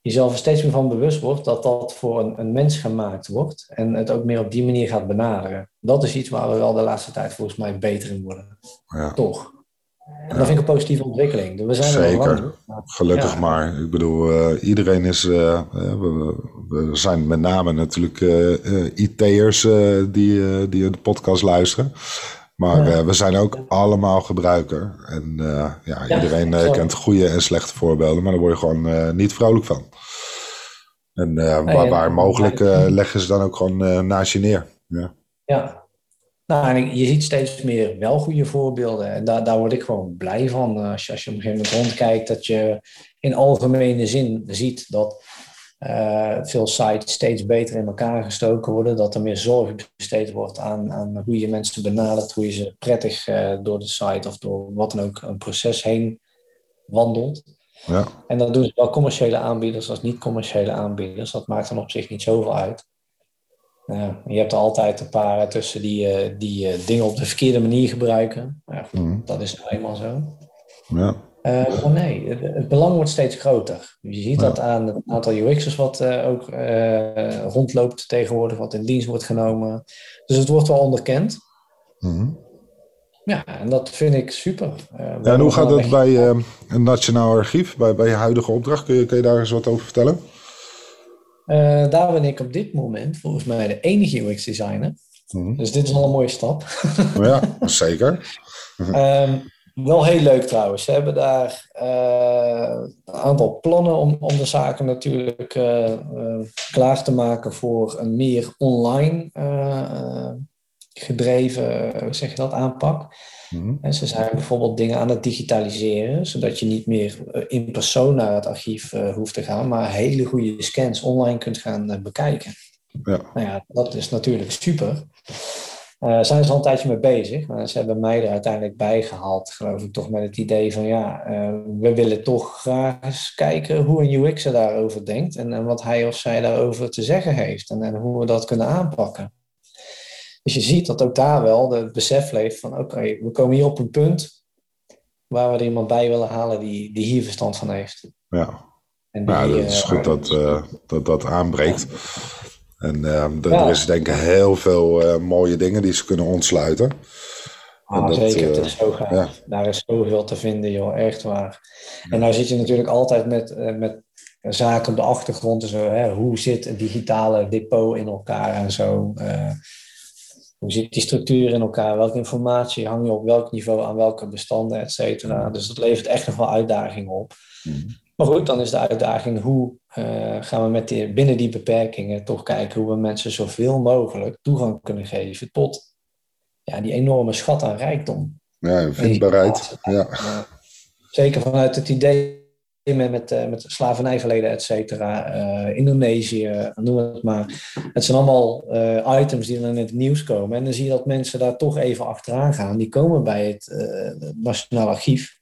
Speaker 1: jezelf er steeds meer van bewust wordt dat dat voor een, een, mens gemaakt wordt en het ook meer op die manier gaat benaderen. Dat is iets waar we wel de laatste tijd volgens mij beter in worden. Ja. Toch? En dat vind ik een positieve ontwikkeling. We zijn
Speaker 2: Zeker, gelukkig maar. Ik bedoel, uh, iedereen is, uh, we, we, zijn met name natuurlijk uh, IT'ers die, die de podcast luisteren. Maar ja. we zijn ook allemaal gebruiker. En ja, iedereen kent goede en slechte voorbeelden, maar daar word je gewoon niet vrolijk van. En waar, waar mogelijk leggen ze dan ook gewoon naast je neer. Ja.
Speaker 1: ja, nou, en je ziet steeds meer wel goede voorbeelden. En daar, daar word ik gewoon blij van. Eh, als je, als je op een gegeven moment rondkijkt, dat je in algemene zin ziet dat uh, veel sites steeds beter in elkaar gestoken worden. Dat er meer zorg besteed wordt aan, aan hoe je mensen benadert, hoe je ze prettig uh, door de site of door wat dan ook een proces heen wandelt. Ja. En dat doen zowel commerciële aanbieders als niet-commerciële aanbieders. Dat maakt dan op zich niet zoveel uit. Ja, je hebt er altijd een paar tussen die, uh, die uh, dingen op de verkeerde manier gebruiken. Ja, goed, mm. Dat is nou eenmaal zo. Ja. Uh, maar nee, het, belang wordt steeds groter. Je ziet dat aan het aantal UX'ers wat ook rondloopt tegenwoordig, wat in dienst wordt genomen. Dus het wordt wel onderkend. Mm. Ja, en dat vind ik super.
Speaker 2: ja, en hoe gaat het bij een Nationaal Archief, bij, bij je huidige opdracht? Kun je, kun je daar eens wat over vertellen?
Speaker 1: Daar ben ik op dit moment volgens mij de enige UX-designer. Mhm. Dus dit is al een mooie stap.
Speaker 2: ja, zeker.
Speaker 1: um, Wel heel leuk trouwens. Ze hebben daar een aantal plannen om, om de zaken natuurlijk klaar te maken voor een meer online gedreven, hoe zeg je dat, aanpak. Mhm. En ze zijn bijvoorbeeld dingen aan het digitaliseren, zodat je niet meer eh, in persoon naar het archief hoeft te gaan, maar hele goede scans online kunt gaan bekijken. Ja. Nou ja, dat is natuurlijk super. Uh, zijn ze al een tijdje mee bezig, maar ze hebben mij er uiteindelijk bij gehaald, geloof ik, toch met het idee van ja, we willen toch graag eens kijken hoe een UX'er daarover denkt en, en, wat hij of zij daarover te zeggen heeft en, en hoe we dat kunnen aanpakken. Dus je ziet dat ook daar wel het besef leeft van oké, we komen hier op een punt waar we er iemand bij willen halen die, die hier verstand van heeft.
Speaker 2: Ja, en die, ja dat is uh, goed dat, uh, dat dat aanbreekt. En uh, er is denk ik heel veel mooie dingen die ze kunnen ontsluiten.
Speaker 1: Ah, dat, zeker, het is zo gaaf. Ja. Daar is zoveel te vinden, joh, echt waar. En nou zit je natuurlijk altijd met, met zaken op de achtergrond. En zo, hè? Hoe zit een digitale depot in elkaar en zo. Hoe zit die structuur in elkaar? Welke informatie hang je op welk niveau aan welke bestanden, et cetera? Dus dat levert echt nog wel uitdagingen op. Mhm. Maar goed, dan is de uitdaging hoe uh, gaan we met die, binnen die beperkingen toch kijken hoe we mensen zoveel mogelijk toegang kunnen geven tot ja, die enorme schat aan rijkdom.
Speaker 2: Ja, vindbaarheid. Ja.
Speaker 1: Zeker vanuit het idee met, met, eh, met slavernijverleden, et cetera, uh, Indonesië, noem het maar. Het zijn allemaal uh, items die dan in het nieuws komen. En dan zie je dat mensen daar toch even achteraan gaan. Die komen bij het Nationaal Archief.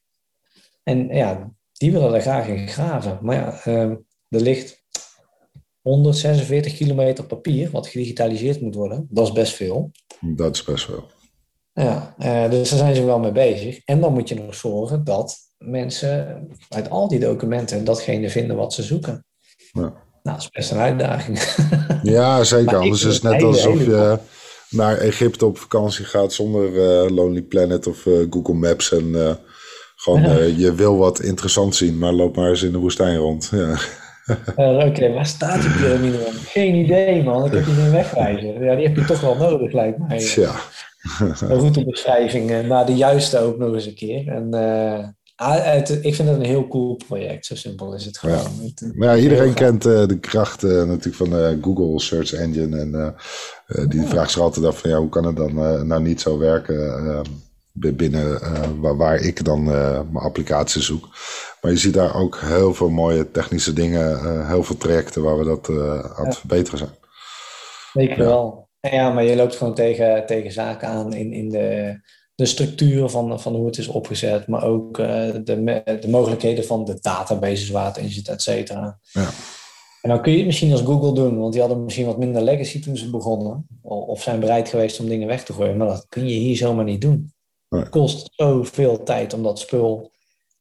Speaker 1: En ja, die willen er graag in graven. Maar ja, ehm, er ligt 146 kilometer papier, wat gedigitaliseerd moet worden. Dat is best veel.
Speaker 2: Dat is best veel.
Speaker 1: Ja, dus daar zijn ze wel mee bezig. En dan moet je nog zorgen dat mensen uit al die documenten datgene vinden wat ze zoeken. Ja. Nou, dat is best een uitdaging.
Speaker 2: Ja, zeker. Anders is het net alsof je naar Egypte op vakantie gaat zonder uh, Lonely Planet of uh, Google Maps. En uh, gewoon, ja. je wil wat interessant zien, maar loop maar eens in de woestijn rond. Ja.
Speaker 1: Oké, okay, waar staat die piramide? Geen idee, man. Ik heb hier een wegwijzer. Ja, die heb je toch wel nodig, lijkt mij.
Speaker 2: Ja.
Speaker 1: een routebeschrijving naar de juiste ook nog eens een keer. En Ah, ik vind het een heel cool project. Zo simpel is het gewoon.
Speaker 2: Ja. Maar ja, iedereen kent uh, de kracht natuurlijk van Google Search Engine. En die vraagt zich altijd af van ja, hoe kan het dan nou niet zo werken binnen waar, waar, ik dan mijn applicatie zoek. Maar je ziet daar ook heel veel mooie technische dingen, heel veel trajecten waar we dat aan het verbeteren zijn.
Speaker 1: Zeker ja. wel. Ja, maar je loopt gewoon tegen, tegen zaken aan in, in de de structuur van, van hoe het is opgezet, maar ook uh, de, de mogelijkheden van de databases waar het in zit, et cetera. Ja. En dan kun je het misschien als Google doen, want die hadden misschien wat minder legacy toen ze begonnen, of zijn bereid geweest om dingen weg te gooien, maar dat kun je hier zomaar niet doen. Het kost zoveel tijd om dat spul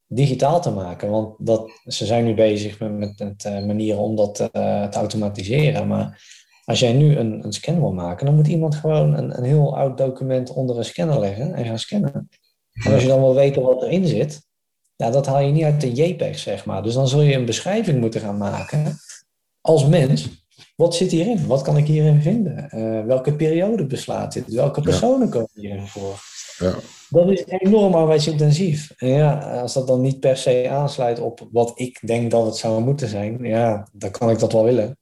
Speaker 1: digitaal te maken, want dat, ze zijn nu bezig met, met, met uh, manieren om dat uh, te automatiseren, maar als jij nu een, een scan wil maken, dan moet iemand gewoon een, een heel oud document onder een scanner leggen en gaan scannen. En als je dan wil weten wat erin zit, ja, dat haal je niet uit de JPEG, zeg maar. Dus dan zul je een beschrijving moeten gaan maken als mens. Wat zit hierin? Wat kan ik hierin vinden? Uh, welke periode beslaat dit? Welke personen komen hierin voor? Ja. Dat is enorm arbeidsintensief. En ja, als dat dan niet per se aansluit op wat ik denk dat het zou moeten zijn, ja, dan kan ik dat wel willen.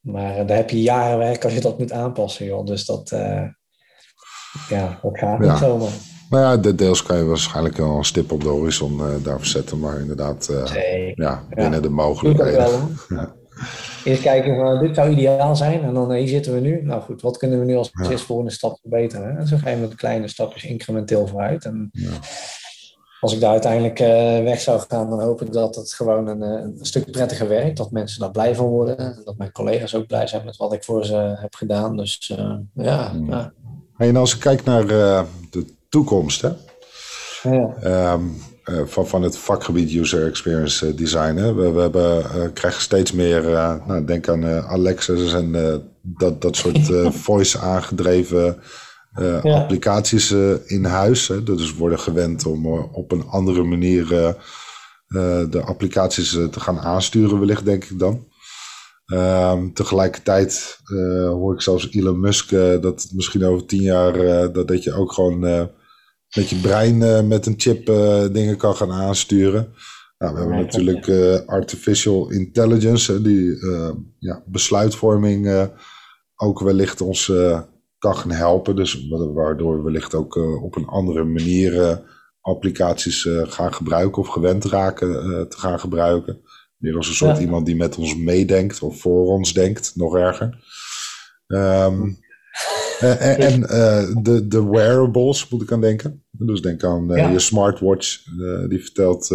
Speaker 1: Maar uh, daar heb je jaren werk als je dat moet aanpassen, joh. Dus dat, uh, ja, dat gaat niet zomaar.
Speaker 2: Nou ja, de deels kan je waarschijnlijk wel een stip op de horizon uh, daarvoor zetten, maar inderdaad, ja, binnen de mogelijkheden. Ja.
Speaker 1: Eerst kijken van, dit zou ideaal zijn en dan hier zitten we nu. Nou goed, wat kunnen we nu als ja. volgende stap verbeteren? En zo ga je met kleine stapjes incrementeel vooruit. En als ik daar uiteindelijk uh, weg zou gaan, dan hoop ik dat het gewoon een, eh, een, stuk prettiger werkt. Dat mensen daar blij van worden. En dat mijn collega's ook blij zijn met wat ik voor ze heb gedaan. Dus uh, ja,
Speaker 2: ja. En als ik kijk naar de toekomst, hè? Ja. Um, van, van het vakgebied User Experience Design. Hè? We, we hebben, krijgen steeds meer, nou, denk aan Alexa's en dat, dat soort voice aangedreven applicaties in huis. Hè, dus worden gewend om op een andere manier de applicaties te gaan aansturen, wellicht denk ik dan. Ehm, tegelijkertijd hoor ik zelfs Elon Musk dat misschien over tien jaar dat, dat je ook gewoon met je brein met een chip dingen kan gaan aansturen. Nou, we hebben natuurlijk artificial intelligence, die ja, besluitvorming ook wellicht ons kan gaan helpen. Dus waardoor we wellicht ook op een andere manier applicaties gaan gebruiken of gewend raken te gaan gebruiken. Meer als een soort iemand die met ons meedenkt of voor ons denkt, nog erger. Um, en uh, de, de wearables moet ik aan denken. Dus denk aan uh, je smartwatch, die vertelt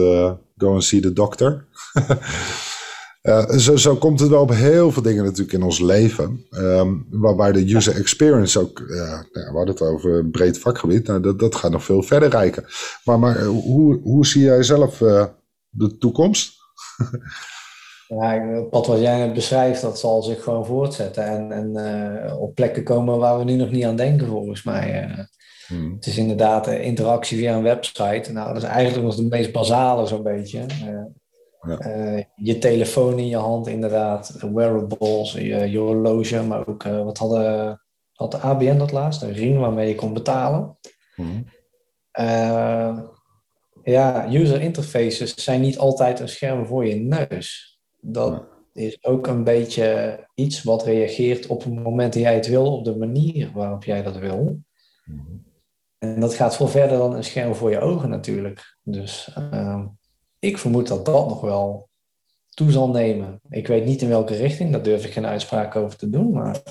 Speaker 2: go and see the doctor. zo, zo komt het wel op heel veel dingen natuurlijk in ons leven. Um, waar, waar de user experience ook, nou, we hadden het over een breed vakgebied, nou, dat, dat gaat nog veel verder reiken. Maar, maar hoe, hoe zie jij zelf de toekomst?
Speaker 1: ja, het pad wat jij net beschrijft, dat zal zich gewoon voortzetten. En, en uh, op plekken komen waar we nu nog niet aan denken, volgens mij. Uh, hmm. Het is inderdaad uh, interactie via een website. Nou, dat is eigenlijk nog het meest basale, zo'n beetje. Ja. je telefoon in je hand, inderdaad. Wearables, je, je horloge, maar ook wat hadden, had de ABN dat laatst? Een ring waarmee je kon betalen. Hmm ja, user interfaces zijn niet altijd een scherm voor je neus. Dat is ook een beetje iets wat reageert op het moment dat jij het wil, op de manier waarop jij dat wil. Mhm. En dat gaat veel verder dan een scherm voor je ogen natuurlijk. Dus uh, ik vermoed dat dat nog wel toe zal nemen. Ik weet niet in welke richting, daar durf ik geen uitspraak over te doen, maar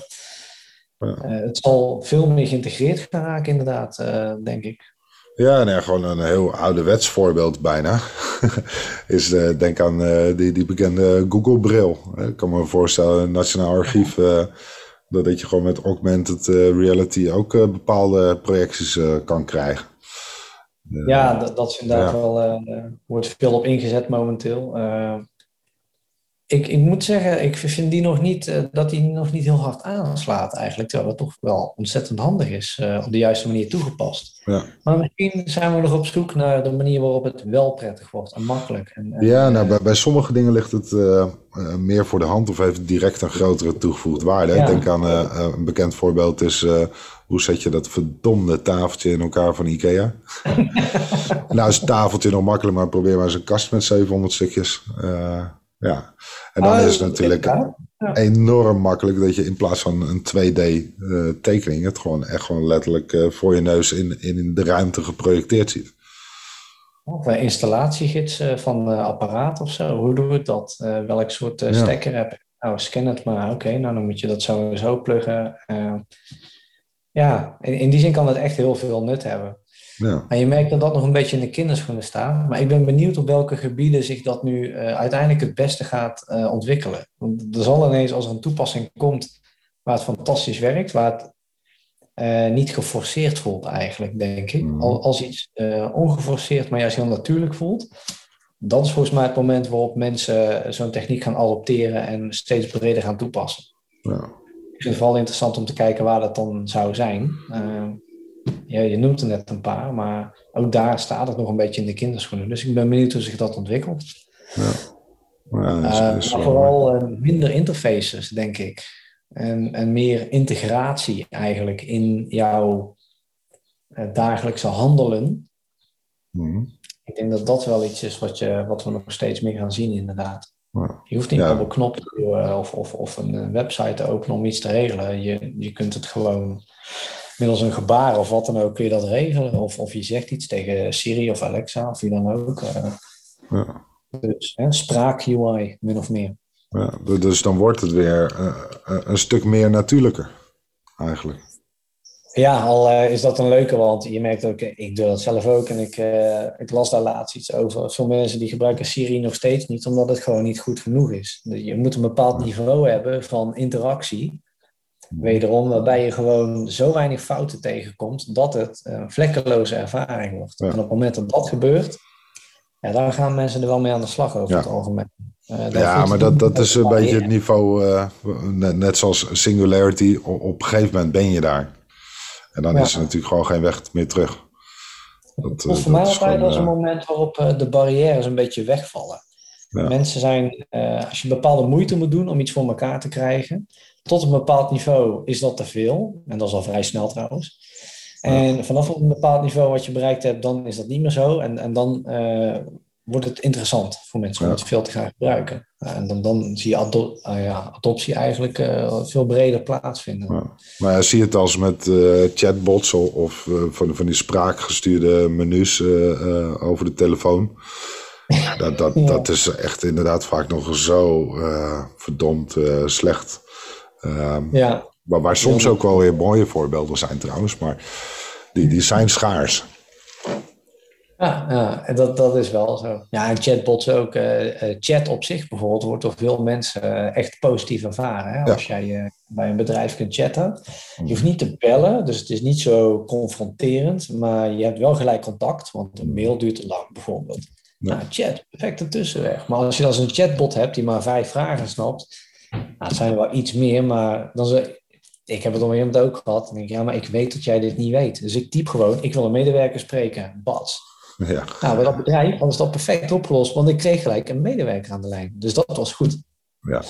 Speaker 1: uh, het zal veel meer geïntegreerd gaan raken inderdaad, uh, denk ik.
Speaker 2: Ja, nee, gewoon een heel ouderwets voorbeeld bijna. is uh, denk aan uh, die, die bekende Google-bril. Ik kan me voorstellen, een nationaal archief, uh, dat je gewoon met augmented reality ook bepaalde projecties kan krijgen.
Speaker 1: ja, dat, dat is inderdaad ja. wel, wordt veel op ingezet momenteel ik, ik moet zeggen, ik vind die nog niet, uh, dat die nog niet heel hard aanslaat eigenlijk. Terwijl het toch wel ontzettend handig is, uh, op de juiste manier toegepast. Ja. Maar misschien zijn we nog op zoek naar de manier waarop het wel prettig wordt en makkelijk. En, en,
Speaker 2: ja, nou, bij, bij sommige dingen ligt het uh, meer voor de hand of heeft het direct een grotere toegevoegde waarde. Ja. Ik denk aan een bekend voorbeeld is hoe zet je dat verdomde tafeltje in elkaar van Ikea? nou is het tafeltje nog makkelijk, maar probeer maar eens een kast met 700 stukjes. Ja, en dan ah, is het natuurlijk enorm makkelijk dat je in plaats van een 2D-tekening eh, het gewoon echt gewoon letterlijk uh, voor je neus in, in de ruimte geprojecteerd ziet.
Speaker 1: Of een installatiegids uh, van apparaat of zo. Hoe doe ik dat? welk soort ja. stekker heb ik? Nou, scan het maar. Oké, nou dan moet je dat sowieso pluggen. ja, in, in die zin kan het echt heel veel nut hebben. Ja. En je merkt dat dat nog een beetje in de kinderschoenen staat. Maar ik ben benieuwd op welke gebieden zich dat nu uh, uiteindelijk het beste gaat uh, ontwikkelen. Want er zal ineens, als er een toepassing komt waar het fantastisch werkt, waar het uh, niet geforceerd voelt eigenlijk, denk ik. Mm. Als iets ongeforceerd, maar juist heel natuurlijk voelt. Dat is volgens mij het moment waarop mensen zo'n techniek gaan adopteren en steeds breder gaan toepassen. Ja. Ik vind het vooral interessant om te kijken waar dat dan zou zijn ja, je noemt er net een paar, maar ook daar staat het nog een beetje in de kinderschoenen. Dus ik ben benieuwd hoe zich dat ontwikkelt. Ja. Ja, is, is uh, vooral uh, minder interfaces, denk ik. En, en meer integratie eigenlijk in jouw uh, dagelijkse handelen. Mm. Ik denk dat dat wel iets is wat, je, wat we nog steeds meer gaan zien, inderdaad. Ja. Je hoeft niet op een knop te duwen of, of, of een website te openen om iets te regelen. Je, je kunt het gewoon middels een gebaar of wat dan ook kun je dat regelen. Of, of je zegt iets tegen Siri of Alexa of wie dan ook. Uh, ja. Dus hè, spraak-UI, min of meer.
Speaker 2: Ja, dus dan wordt het weer uh, een stuk meer natuurlijker, eigenlijk.
Speaker 1: Ja, al uh, is dat een leuke, want je merkt ook, ik doe dat zelf ook en ik, ik las daar laatst iets over. Sommige mensen die gebruiken Siri nog steeds niet, omdat het gewoon niet goed genoeg is. Dus je moet een bepaald niveau hebben van interactie Wederom, waarbij je gewoon zo weinig fouten tegenkomt dat het een vlekkeloze ervaring wordt. En op het moment dat dat gebeurt, ja, dan gaan mensen er wel mee aan de slag over het algemeen.
Speaker 2: Uh, ja, maar dat, dat is een beetje het niveau, uh, net, net, zoals Singularity, op, een gegeven moment ben je daar. En dan is er natuurlijk gewoon geen weg meer terug.
Speaker 1: Dat, dat voor mij altijd als een moment waarop de barrières een beetje wegvallen. Mensen zijn, als je bepaalde moeite moet doen om iets voor elkaar te krijgen, tot een bepaald niveau is dat te veel. En dat is al vrij snel trouwens. En vanaf een bepaald niveau wat je bereikt hebt, dan is dat niet meer zo. En, en dan wordt het interessant voor mensen om het veel te gaan gebruiken. en dan, dan zie je ado ja, adoptie eigenlijk veel breder plaatsvinden. Ja.
Speaker 2: Maar zie je het als met chatbots of van, van die spraakgestuurde menus over de telefoon? Dat, dat, dat is echt inderdaad vaak nog zo verdomd slecht. Um, ja. Waar, waar soms ook wel weer mooie voorbeelden zijn trouwens, maar die, die zijn schaars.
Speaker 1: Ja, ja dat, dat is wel zo. Ja, en chatbots ook. Uh, chat op zich bijvoorbeeld wordt door veel mensen echt positief ervaren. Hè? Als jij bij een bedrijf kunt chatten. Je hoeft niet te bellen, dus het is niet zo confronterend. Maar je hebt wel gelijk contact, want een mail duurt te lang bijvoorbeeld. Nou, chat, perfecte tussenweg. Maar als je als een chatbot hebt die maar vijf vragen snapt, nou, het zijn er wel iets meer, maar dan ze, ik heb het op een gegeven moment ook gehad. En denk ik, ja, maar ik weet dat jij dit niet weet. Dus ik typ gewoon, ik wil een medewerker spreken. Bats. Ja. Nou, bij dat bedrijf was dat perfect opgelost, want ik kreeg gelijk een medewerker aan de lijn. Dus dat was goed.
Speaker 2: Ja.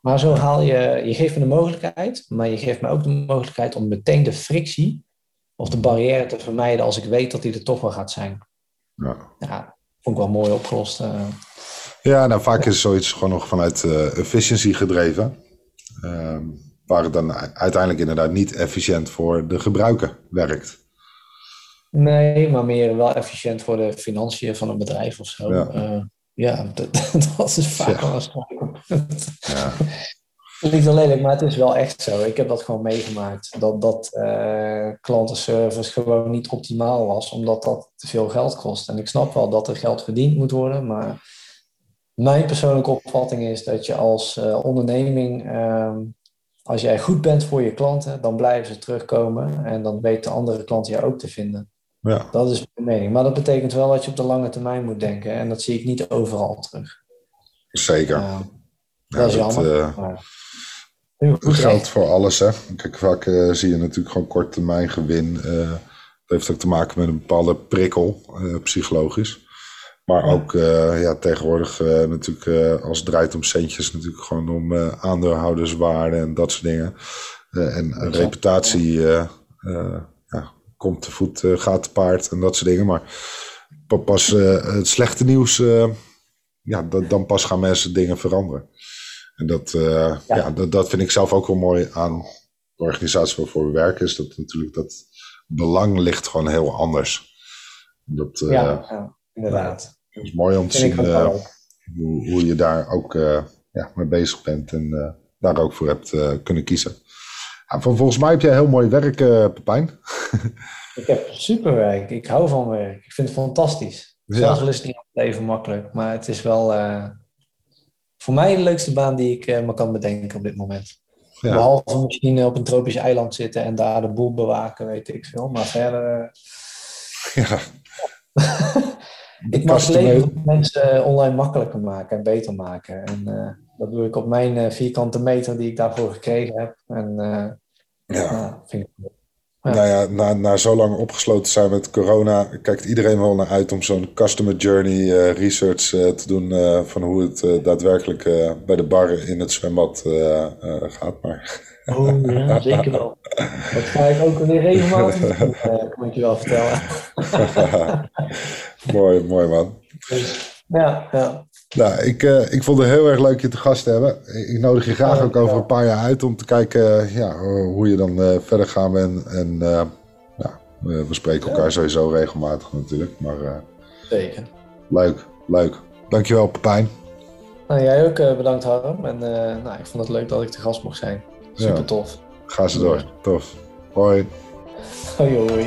Speaker 1: Maar zo haal je, je geeft me de mogelijkheid, maar je geeft me ook de mogelijkheid om meteen de frictie of de barrière te vermijden als ik weet dat die er toch wel gaat zijn.
Speaker 2: Ja.
Speaker 1: ja vond ik wel mooi opgelost. Uh.
Speaker 2: Ja, nou vaak is zoiets gewoon nog vanuit uh, efficiency gedreven. Uh, waar het dan uiteindelijk inderdaad niet efficiënt voor de gebruiker werkt.
Speaker 1: Nee, maar meer wel efficiënt voor de financiën van een bedrijf of zo. Ja, uh, ja dat, dat, is vaak ja. wel een Ja. Niet zo lelijk, maar het is wel echt zo. Ik heb dat gewoon meegemaakt. Dat, dat uh, klantenservice gewoon niet optimaal was, omdat dat te veel geld kost. En ik snap wel dat er geld verdiend moet worden, maar mijn persoonlijke opvatting is dat je als uh, onderneming, uh, als jij goed bent voor je klanten, dan blijven ze terugkomen en dan weten andere klanten jou ook te vinden.
Speaker 2: Ja.
Speaker 1: Dat is mijn mening. Maar dat betekent wel dat je op de lange termijn moet denken en dat zie ik niet overal terug.
Speaker 2: Zeker.
Speaker 1: dat is jammer. Uh,
Speaker 2: dat geldt voor alles. Hè? Kijk, vaak uh, zie je natuurlijk gewoon korte termijn gewin. Dat heeft ook te maken met een bepaalde prikkel, psychologisch. Maar ook ja, tegenwoordig natuurlijk als het draait om centjes, natuurlijk gewoon om aandeelhouderswaarde en dat soort dingen. en reputatie ja, komt te voet, gaat te paard en dat soort dingen. Maar pas het slechte nieuws, ja, dan pas gaan mensen dingen veranderen. En dat, uh, ja. dat, dat vind ik zelf ook wel mooi aan de organisatie waarvoor we werken. Is dat natuurlijk dat belang ligt gewoon heel anders. Dat,
Speaker 1: ja, inderdaad.
Speaker 2: Het is mooi om te zien uh, hoe, hoe je daar ook ja, mee bezig bent en daar ook voor hebt kunnen kiezen. van, volgens mij heb jij heel mooi werk, Pepijn.
Speaker 1: ik heb super werk. Ik hou van werk. Ik vind het fantastisch. Zelfs al is het niet even makkelijk, maar het is wel voor mij de leukste baan die ik uh, me kan bedenken op dit moment. Ja. Behalve misschien op een tropisch eiland zitten en daar de boel bewaken, weet ik veel. Maar verder.
Speaker 2: Eh, ja.
Speaker 1: ik mag het leven van mensen eh, online makkelijker maken en beter maken. En uh, dat doe ik op mijn vierkante meter die ik daarvoor gekregen heb. En ja. Nou, vind ik
Speaker 2: nou ja, na, na zo lang opgesloten zijn met corona, kijkt iedereen wel naar uit om zo'n customer journey research te doen van hoe het daadwerkelijk bij de bar in het zwembad gaat. Maar...
Speaker 1: Oh ja, zeker wel. Dat ga ik ook weer regelmatig doen, kan ik je wel vertellen.
Speaker 2: mooi, mooi man.
Speaker 1: Ja, ja.
Speaker 2: Nou, ik, uh, ik vond het heel erg leuk je te gast te hebben. Ik nodig je graag ook over een paar jaar uit om te kijken eh, ja, hoe je dan uh, verder gaan bent. En ja, we spreken elkaar sowieso regelmatig natuurlijk. Maar,
Speaker 1: Zeker.
Speaker 2: Leuk, leuk. Dankjewel Pepijn.
Speaker 1: Nou, jij ook bedankt Harm. En nou, ik vond het leuk dat ik te gast mocht zijn. Super tof.
Speaker 2: Ga ze door. Tof. Hoi.
Speaker 1: Hoi hoi.